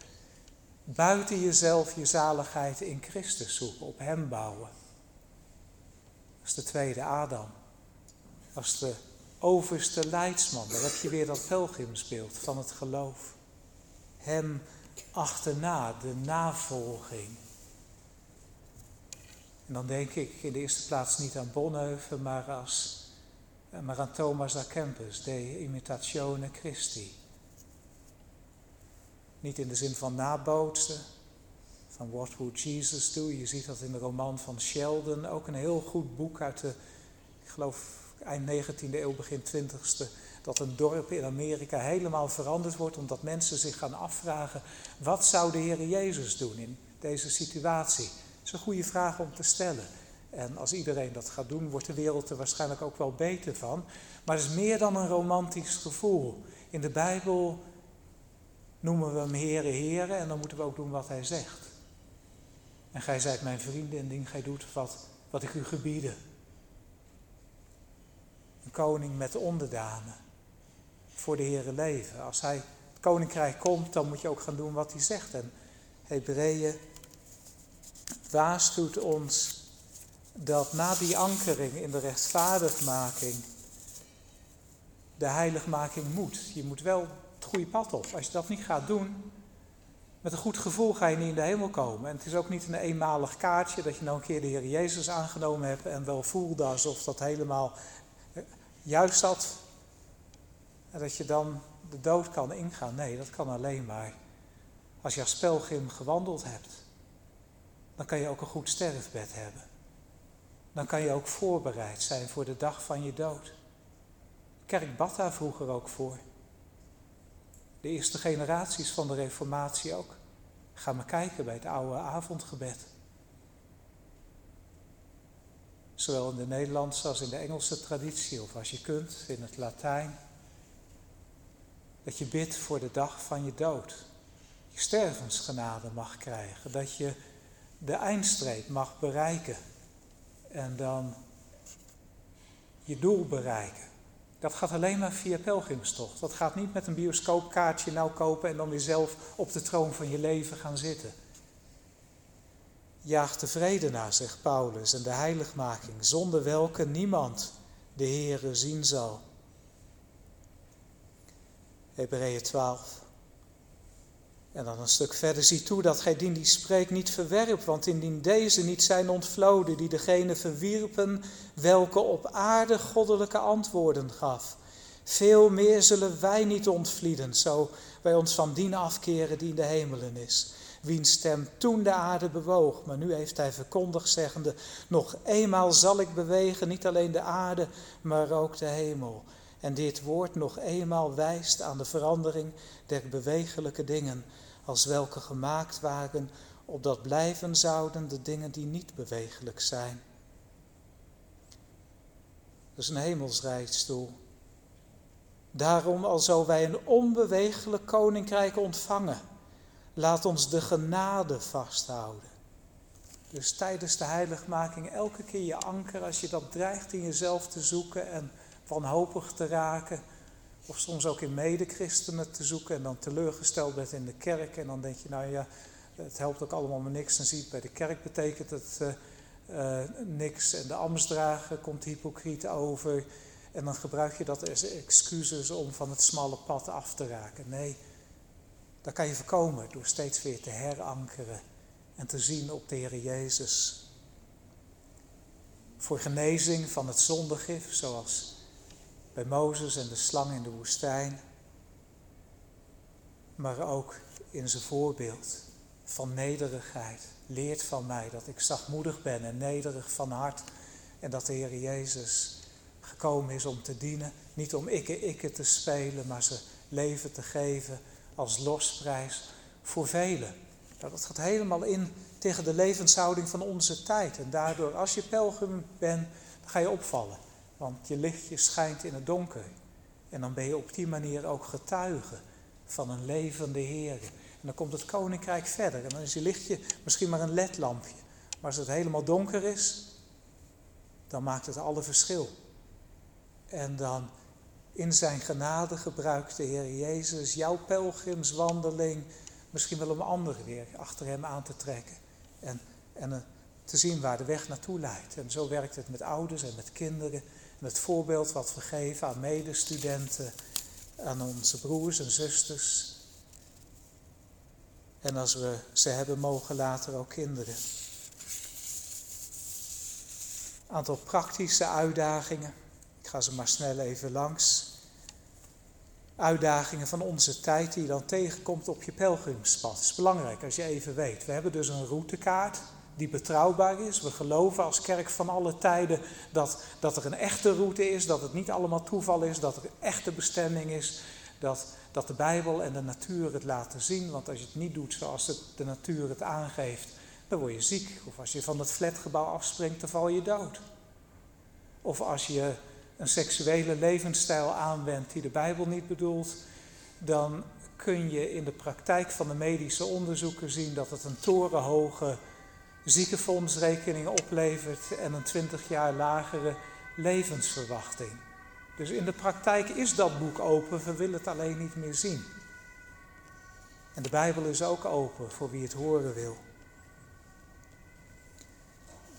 S1: Buiten jezelf je zaligheid in Christus zoeken, op Hem bouwen. Dat is de tweede Adam. Als de overste leidsman. Daar heb je weer dat pelgrimsbeeld van het geloof. Hem achterna, de navolging. En dan denk ik in de eerste plaats niet aan Bonhoeffer, maar, als, maar aan Thomas à Kempis, De Imitatione Christi. Niet in de zin van nabootsen, van What Would Jesus Do? Je ziet dat in de roman van Sheldon, ook een heel goed boek uit de, ik geloof, eind 19e eeuw, begin 20e. Dat een dorp in Amerika helemaal veranderd wordt omdat mensen zich gaan afvragen: wat zou de Heer Jezus doen in deze situatie? Dat is een goede vraag om te stellen. En als iedereen dat gaat doen, wordt de wereld er waarschijnlijk ook wel beter van. Maar het is meer dan een romantisch gevoel. In de Bijbel noemen we hem Heere, Heere en dan moeten we ook doen wat hij zegt. En gij zijt mijn vrienden indien gij doet wat, wat ik u gebieden. Een koning met onderdanen voor de Heere leven. Als hij het koninkrijk komt, dan moet je ook gaan doen wat hij zegt. En Hebreeën waarschuwt ons dat na die ankering in de rechtvaardigmaking de heiligmaking moet. Je moet wel goede pad op. Als je dat niet gaat doen, met een goed gevoel ga je niet in de hemel komen. En het is ook niet een eenmalig kaartje dat je nou een keer de Heer Jezus aangenomen hebt en wel voelde alsof dat helemaal eh, juist zat. En dat je dan de dood kan ingaan. Nee, dat kan alleen maar als je als pelgrim gewandeld hebt. Dan kan je ook een goed sterfbed hebben. Dan kan je ook voorbereid zijn voor de dag van je dood. Kerk bad daar vroeger ook voor. De eerste generaties van de Reformatie ook. Ga maar kijken bij het oude avondgebed. Zowel in de Nederlandse als in de Engelse traditie, of als je kunt, in het Latijn. Dat je bidt voor de dag van je dood. Je stervensgenade mag krijgen. Dat je de eindstreep mag bereiken. En dan je doel bereiken. Dat gaat alleen maar via pelgrimstocht. Dat gaat niet met een bioscoopkaartje nou kopen en dan weer zelf op de troon van je leven gaan zitten. Jaag de vrede na, zegt Paulus, en de heiligmaking, zonder welke niemand de Heere zien zal. Hebreeën 12. En dan een stuk verder, zie toe dat gij die spreekt niet verwerpt, want indien deze niet zijn ontvloden, die degene verwierpen, welke op aarde goddelijke antwoorden gaf. Veel meer zullen wij niet ontvlieden, zo wij ons van dien afkeren die in de hemelen is. Wiens stem toen de aarde bewoog, maar nu heeft hij verkondigd, zeggende, nog eenmaal zal ik bewegen, niet alleen de aarde, maar ook de hemel. En dit woord nog eenmaal wijst aan de verandering der bewegelijke dingen, als welke gemaakt waren, opdat blijven zouden de dingen die niet bewegelijk zijn. Dat is een hemelsrijstoel. Daarom, alzo wij een onbewegelijk koninkrijk ontvangen, laat ons de genade vasthouden. Dus tijdens de heiligmaking elke keer je anker, als je dat dreigt in jezelf te zoeken en wanhopig te raken. Of soms ook in medechristenen te zoeken en dan teleurgesteld bent in de kerk. En dan denk je, nou ja, het helpt ook allemaal maar niks. En ziet bij de kerk betekent het uh, niks. En de ambtsdrager komt hypocriet over. En dan gebruik je dat als excuses om van het smalle pad af te raken. Nee, dat kan je voorkomen door steeds weer te herankeren en te zien op de Heer Jezus. Voor genezing van het zondegif, zoals bij Mozes en de slang in de woestijn, maar ook in zijn voorbeeld van nederigheid. Leert van mij dat ik zachtmoedig ben en nederig van hart en dat de Heer Jezus gekomen is om te dienen, niet om ikke ikke te spelen, maar ze leven te geven als losprijs voor velen. Nou, dat gaat helemaal in tegen de levenshouding van onze tijd. En daardoor, als je pelgrim bent, dan ga je opvallen. Want je lichtje schijnt in het donker. En dan ben je op die manier ook getuige van een levende Heer. En dan komt het koninkrijk verder. En dan is je lichtje misschien maar een ledlampje. Maar als het helemaal donker is, dan maakt het alle verschil. En dan in zijn genade gebruikt de Heer Jezus jouw pelgrimswandeling misschien wel om anderen weer achter hem aan te trekken. En, en te zien waar de weg naartoe leidt. En zo werkt het met ouders en met kinderen. Het voorbeeld wat we geven aan medestudenten, aan onze broers en zusters. En als we ze hebben, mogen later ook kinderen. aantal praktische uitdagingen. Ik ga ze maar snel even langs. Uitdagingen van onze tijd die je dan tegenkomt op je pelgrimspad. Het is belangrijk als je even weet. We hebben dus een routekaart die betrouwbaar is. We geloven als kerk van alle tijden dat, dat er een echte route is, dat het niet allemaal toeval is, dat er een echte bestemming is, dat, dat de Bijbel en de natuur het laten zien. Want als je het niet doet zoals het, de natuur het aangeeft, dan word je ziek. Of als je van het flatgebouw afspringt, dan val je dood. Of als je een seksuele levensstijl aanwendt die de Bijbel niet bedoelt, dan kun je in de praktijk van de medische onderzoeken zien dat het een torenhoge ziekenfondsrekening oplevert en een 20 jaar lagere levensverwachting. Dus in de praktijk is dat boek open, we willen het alleen niet meer zien. En de Bijbel is ook open voor wie het horen wil.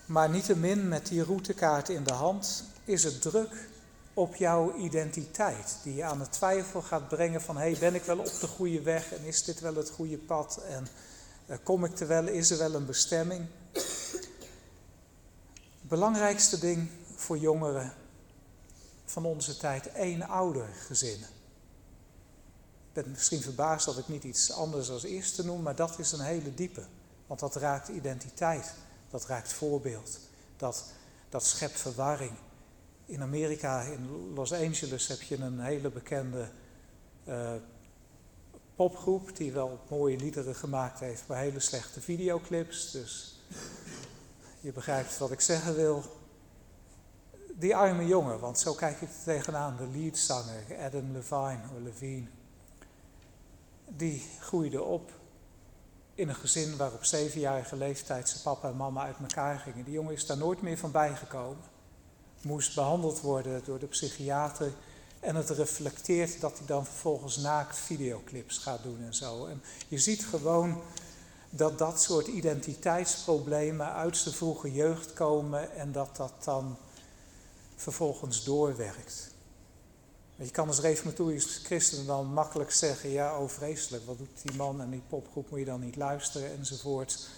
S1: Maar niettemin met die routekaart in de hand is het druk op jouw identiteit. Die je aan het twijfel gaat brengen van, hey, ben ik wel op de goede weg en is dit wel het goede pad en kom ik er wel, is er wel een bestemming? Belangrijkste ding voor jongeren van onze tijd, één ouder gezinnen. Ik ben misschien verbaasd dat ik niet iets anders als eerste noem, maar dat is een hele diepe. Want dat raakt identiteit, dat raakt voorbeeld, dat, dat schept verwarring. In Amerika, in Los Angeles, heb je een hele bekende uh, die wel mooie liederen gemaakt heeft, maar hele slechte videoclips. Dus je begrijpt wat ik zeggen wil. Die arme jongen, want zo kijk ik er tegenaan, de leadzanger Adam Levine, of Levine. Die groeide op in een gezin waar op zevenjarige leeftijd zijn papa en mama uit elkaar gingen. Die jongen is daar nooit meer van bijgekomen. Moest behandeld worden door de psychiater. En het reflecteert dat hij dan vervolgens naakt videoclips gaat doen en zo. En je ziet gewoon dat dat soort identiteitsproblemen uit zijn vroege jeugd komen en dat dat dan vervolgens doorwerkt. Je kan als reformatorisch christen dan makkelijk zeggen, ja, oh vreselijk, wat doet die man en die popgroep, moet je dan niet luisteren enzovoort.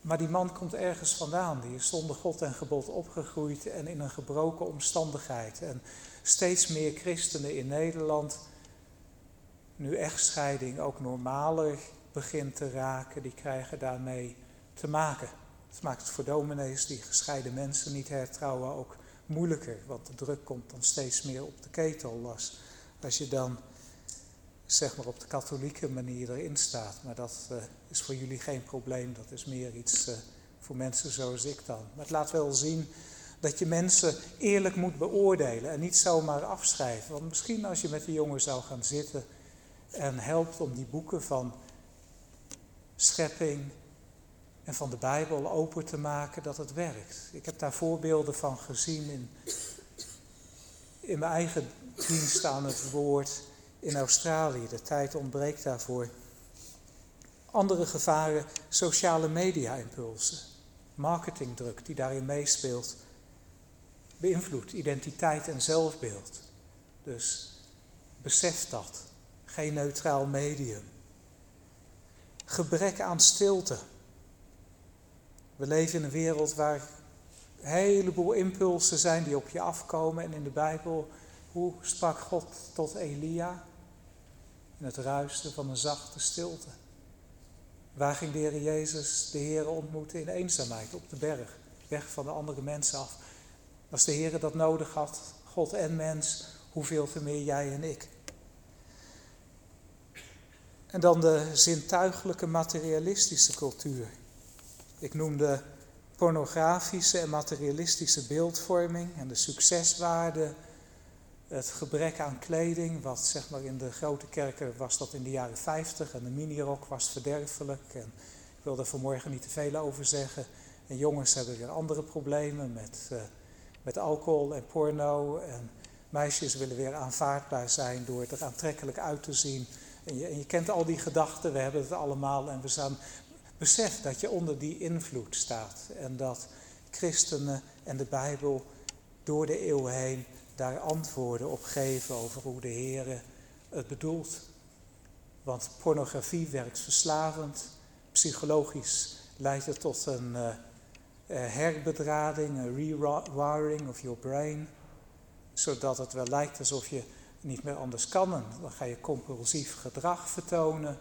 S1: Maar die man komt ergens vandaan, die is zonder God en gebod opgegroeid en in een gebroken omstandigheid. En steeds meer christenen in Nederland, nu echtscheiding ook normaler begint te raken, die krijgen daarmee te maken. Het maakt het voor dominees die gescheiden mensen niet hertrouwen ook moeilijker, want de druk komt dan steeds meer op de ketel. Als, als je dan zeg maar op de katholieke manier erin staat. Maar dat uh, is voor jullie geen probleem, dat is meer iets uh, voor mensen zoals ik dan. Maar het laat wel zien dat je mensen eerlijk moet beoordelen en niet zomaar afschrijven. Want misschien als je met die jongen zou gaan zitten en helpt om die boeken van schepping en van de Bijbel open te maken, dat het werkt. Ik heb daar voorbeelden van gezien in, in mijn eigen dienst aan het woord in Australië. De tijd ontbreekt daarvoor. Andere gevaren, sociale media-impulsen, marketingdruk die daarin meespeelt, beïnvloedt identiteit en zelfbeeld. Dus besef dat. Geen neutraal medium gebrek aan stilte. We leven in een wereld waar een heleboel impulsen zijn die op je afkomen. En in de Bijbel, hoe sprak God tot Elia? In het ruisten van een zachte stilte. Waar ging de Heer Jezus de Heer ontmoeten in eenzaamheid op de berg, weg van de andere mensen af? Als de Heer dat nodig had, God en mens, hoeveel te meer jij en ik? En dan de zintuigelijke materialistische cultuur. Ik noemde pornografische en materialistische beeldvorming en de succeswaarde, het gebrek aan kleding, wat zeg maar in de grote kerken was dat in de jaren 50 en de minirok was verderfelijk. En ik wil vanmorgen niet te veel over zeggen. En jongens hebben weer andere problemen met, uh, met alcohol en porno. En meisjes willen weer aanvaardbaar zijn door er aantrekkelijk uit te zien en je, en je kent al die gedachten, we hebben het allemaal en we staan. Besef dat je onder die invloed staat en dat christenen en de Bijbel door de eeuwen heen daar antwoorden op geven over hoe de Heer het bedoelt. Want pornografie werkt verslavend, psychologisch leidt het tot een, uh, herbedrading, een rewiring of your brain, zodat het wel lijkt alsof je niet meer anders kan. En dan ga je compulsief gedrag vertonen.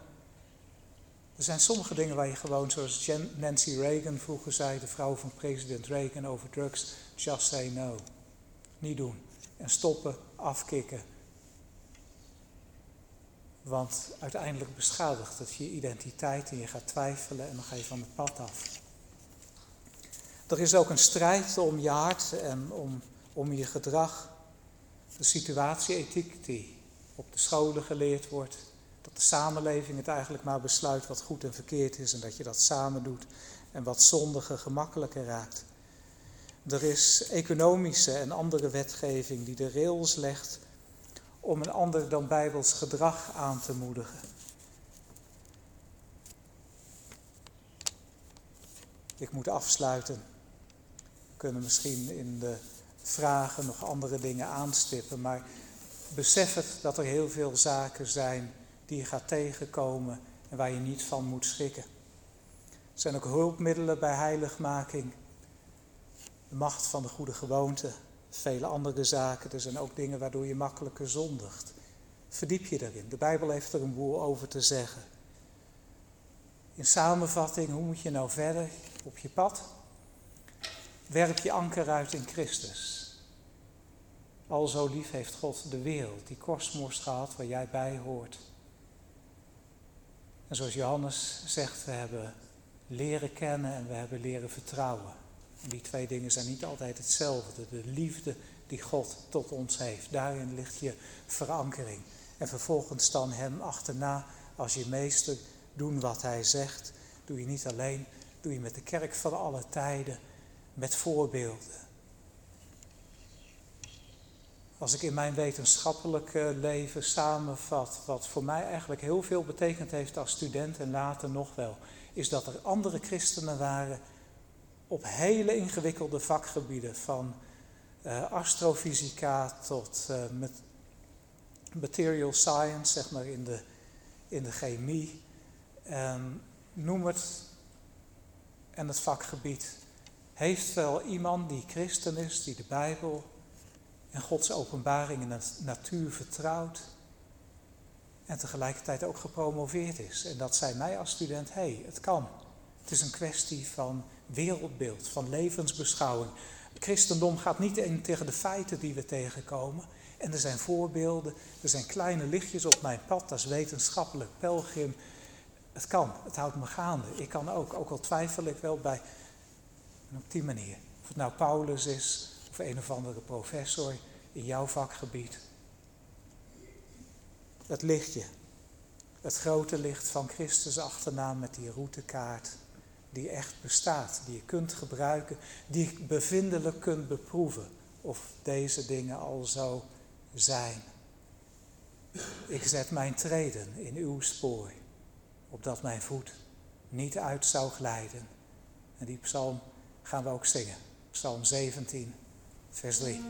S1: Er zijn sommige dingen waar je gewoon, zoals Nancy Reagan vroeger zei, de vrouw van president Reagan over drugs, just say no. Niet doen. En stoppen, afkicken. Want uiteindelijk beschadigt het je identiteit en je gaat twijfelen en dan ga je van het pad af. Er is ook een strijd om je hart en om, om je gedrag. De situatieethiek die op de scholen geleerd wordt. Dat de samenleving het eigenlijk maar besluit wat goed en verkeerd is en dat je dat samen doet en wat zondige gemakkelijker raakt. Er is economische en andere wetgeving die de rails legt om een ander dan bijbels gedrag aan te moedigen. Ik moet afsluiten. Kunnen misschien in de vragen nog andere dingen aanstippen, maar besef het dat er heel veel zaken zijn die je gaat tegenkomen en waar je niet van moet schrikken. Er zijn ook hulpmiddelen bij heiligmaking, de macht van de goede gewoonte, vele andere zaken. Er zijn ook dingen waardoor je makkelijker zondigt. Verdiep je daarin. De Bijbel heeft er een boel over te zeggen. In samenvatting, hoe moet je nou verder op je pad? Werp je anker uit in Christus. Al zo lief heeft God de wereld, die kostmoest gehad waar jij bij hoort. En zoals Johannes zegt, we hebben leren kennen en we hebben leren vertrouwen. En die twee dingen zijn niet altijd hetzelfde. De liefde die God tot ons heeft, daarin ligt je verankering. En vervolgens dan Hem achterna als je meester doen wat Hij zegt. Doe je niet alleen, doe je met de kerk van alle tijden, met voorbeelden. Als ik in mijn wetenschappelijke leven samenvat, wat voor mij eigenlijk heel veel betekend heeft als student en later nog wel, is dat er andere christenen waren op hele ingewikkelde vakgebieden, van uh, astrofysica tot met material science, zeg maar in de, in de chemie. Um, noem het. En het vakgebied heeft wel iemand die christen is, die de Bijbel en Gods openbaring in de natuur vertrouwt. En tegelijkertijd ook gepromoveerd is. En dat zei mij als student, hé, hey, het kan. Het is een kwestie van wereldbeeld, van levensbeschouwing. Christendom gaat niet in tegen de feiten die we tegenkomen. En er zijn voorbeelden, er zijn kleine lichtjes op mijn pad als wetenschappelijk pelgrim. Het kan, het houdt me gaande. Ik kan ook, ook al twijfel ik wel bij, op die manier. Of het nou Paulus is, of een of andere professor in jouw vakgebied. Het lichtje, het grote licht van Christus achterna met die routekaart die echt bestaat, die je kunt gebruiken, die je bevindelijk kunt beproeven of deze dingen al zo zijn. Ik zet mijn treden in uw spoor, opdat mijn voet niet uit zou glijden. En die psalm gaan we ook zingen. Psalm 17, vers 3.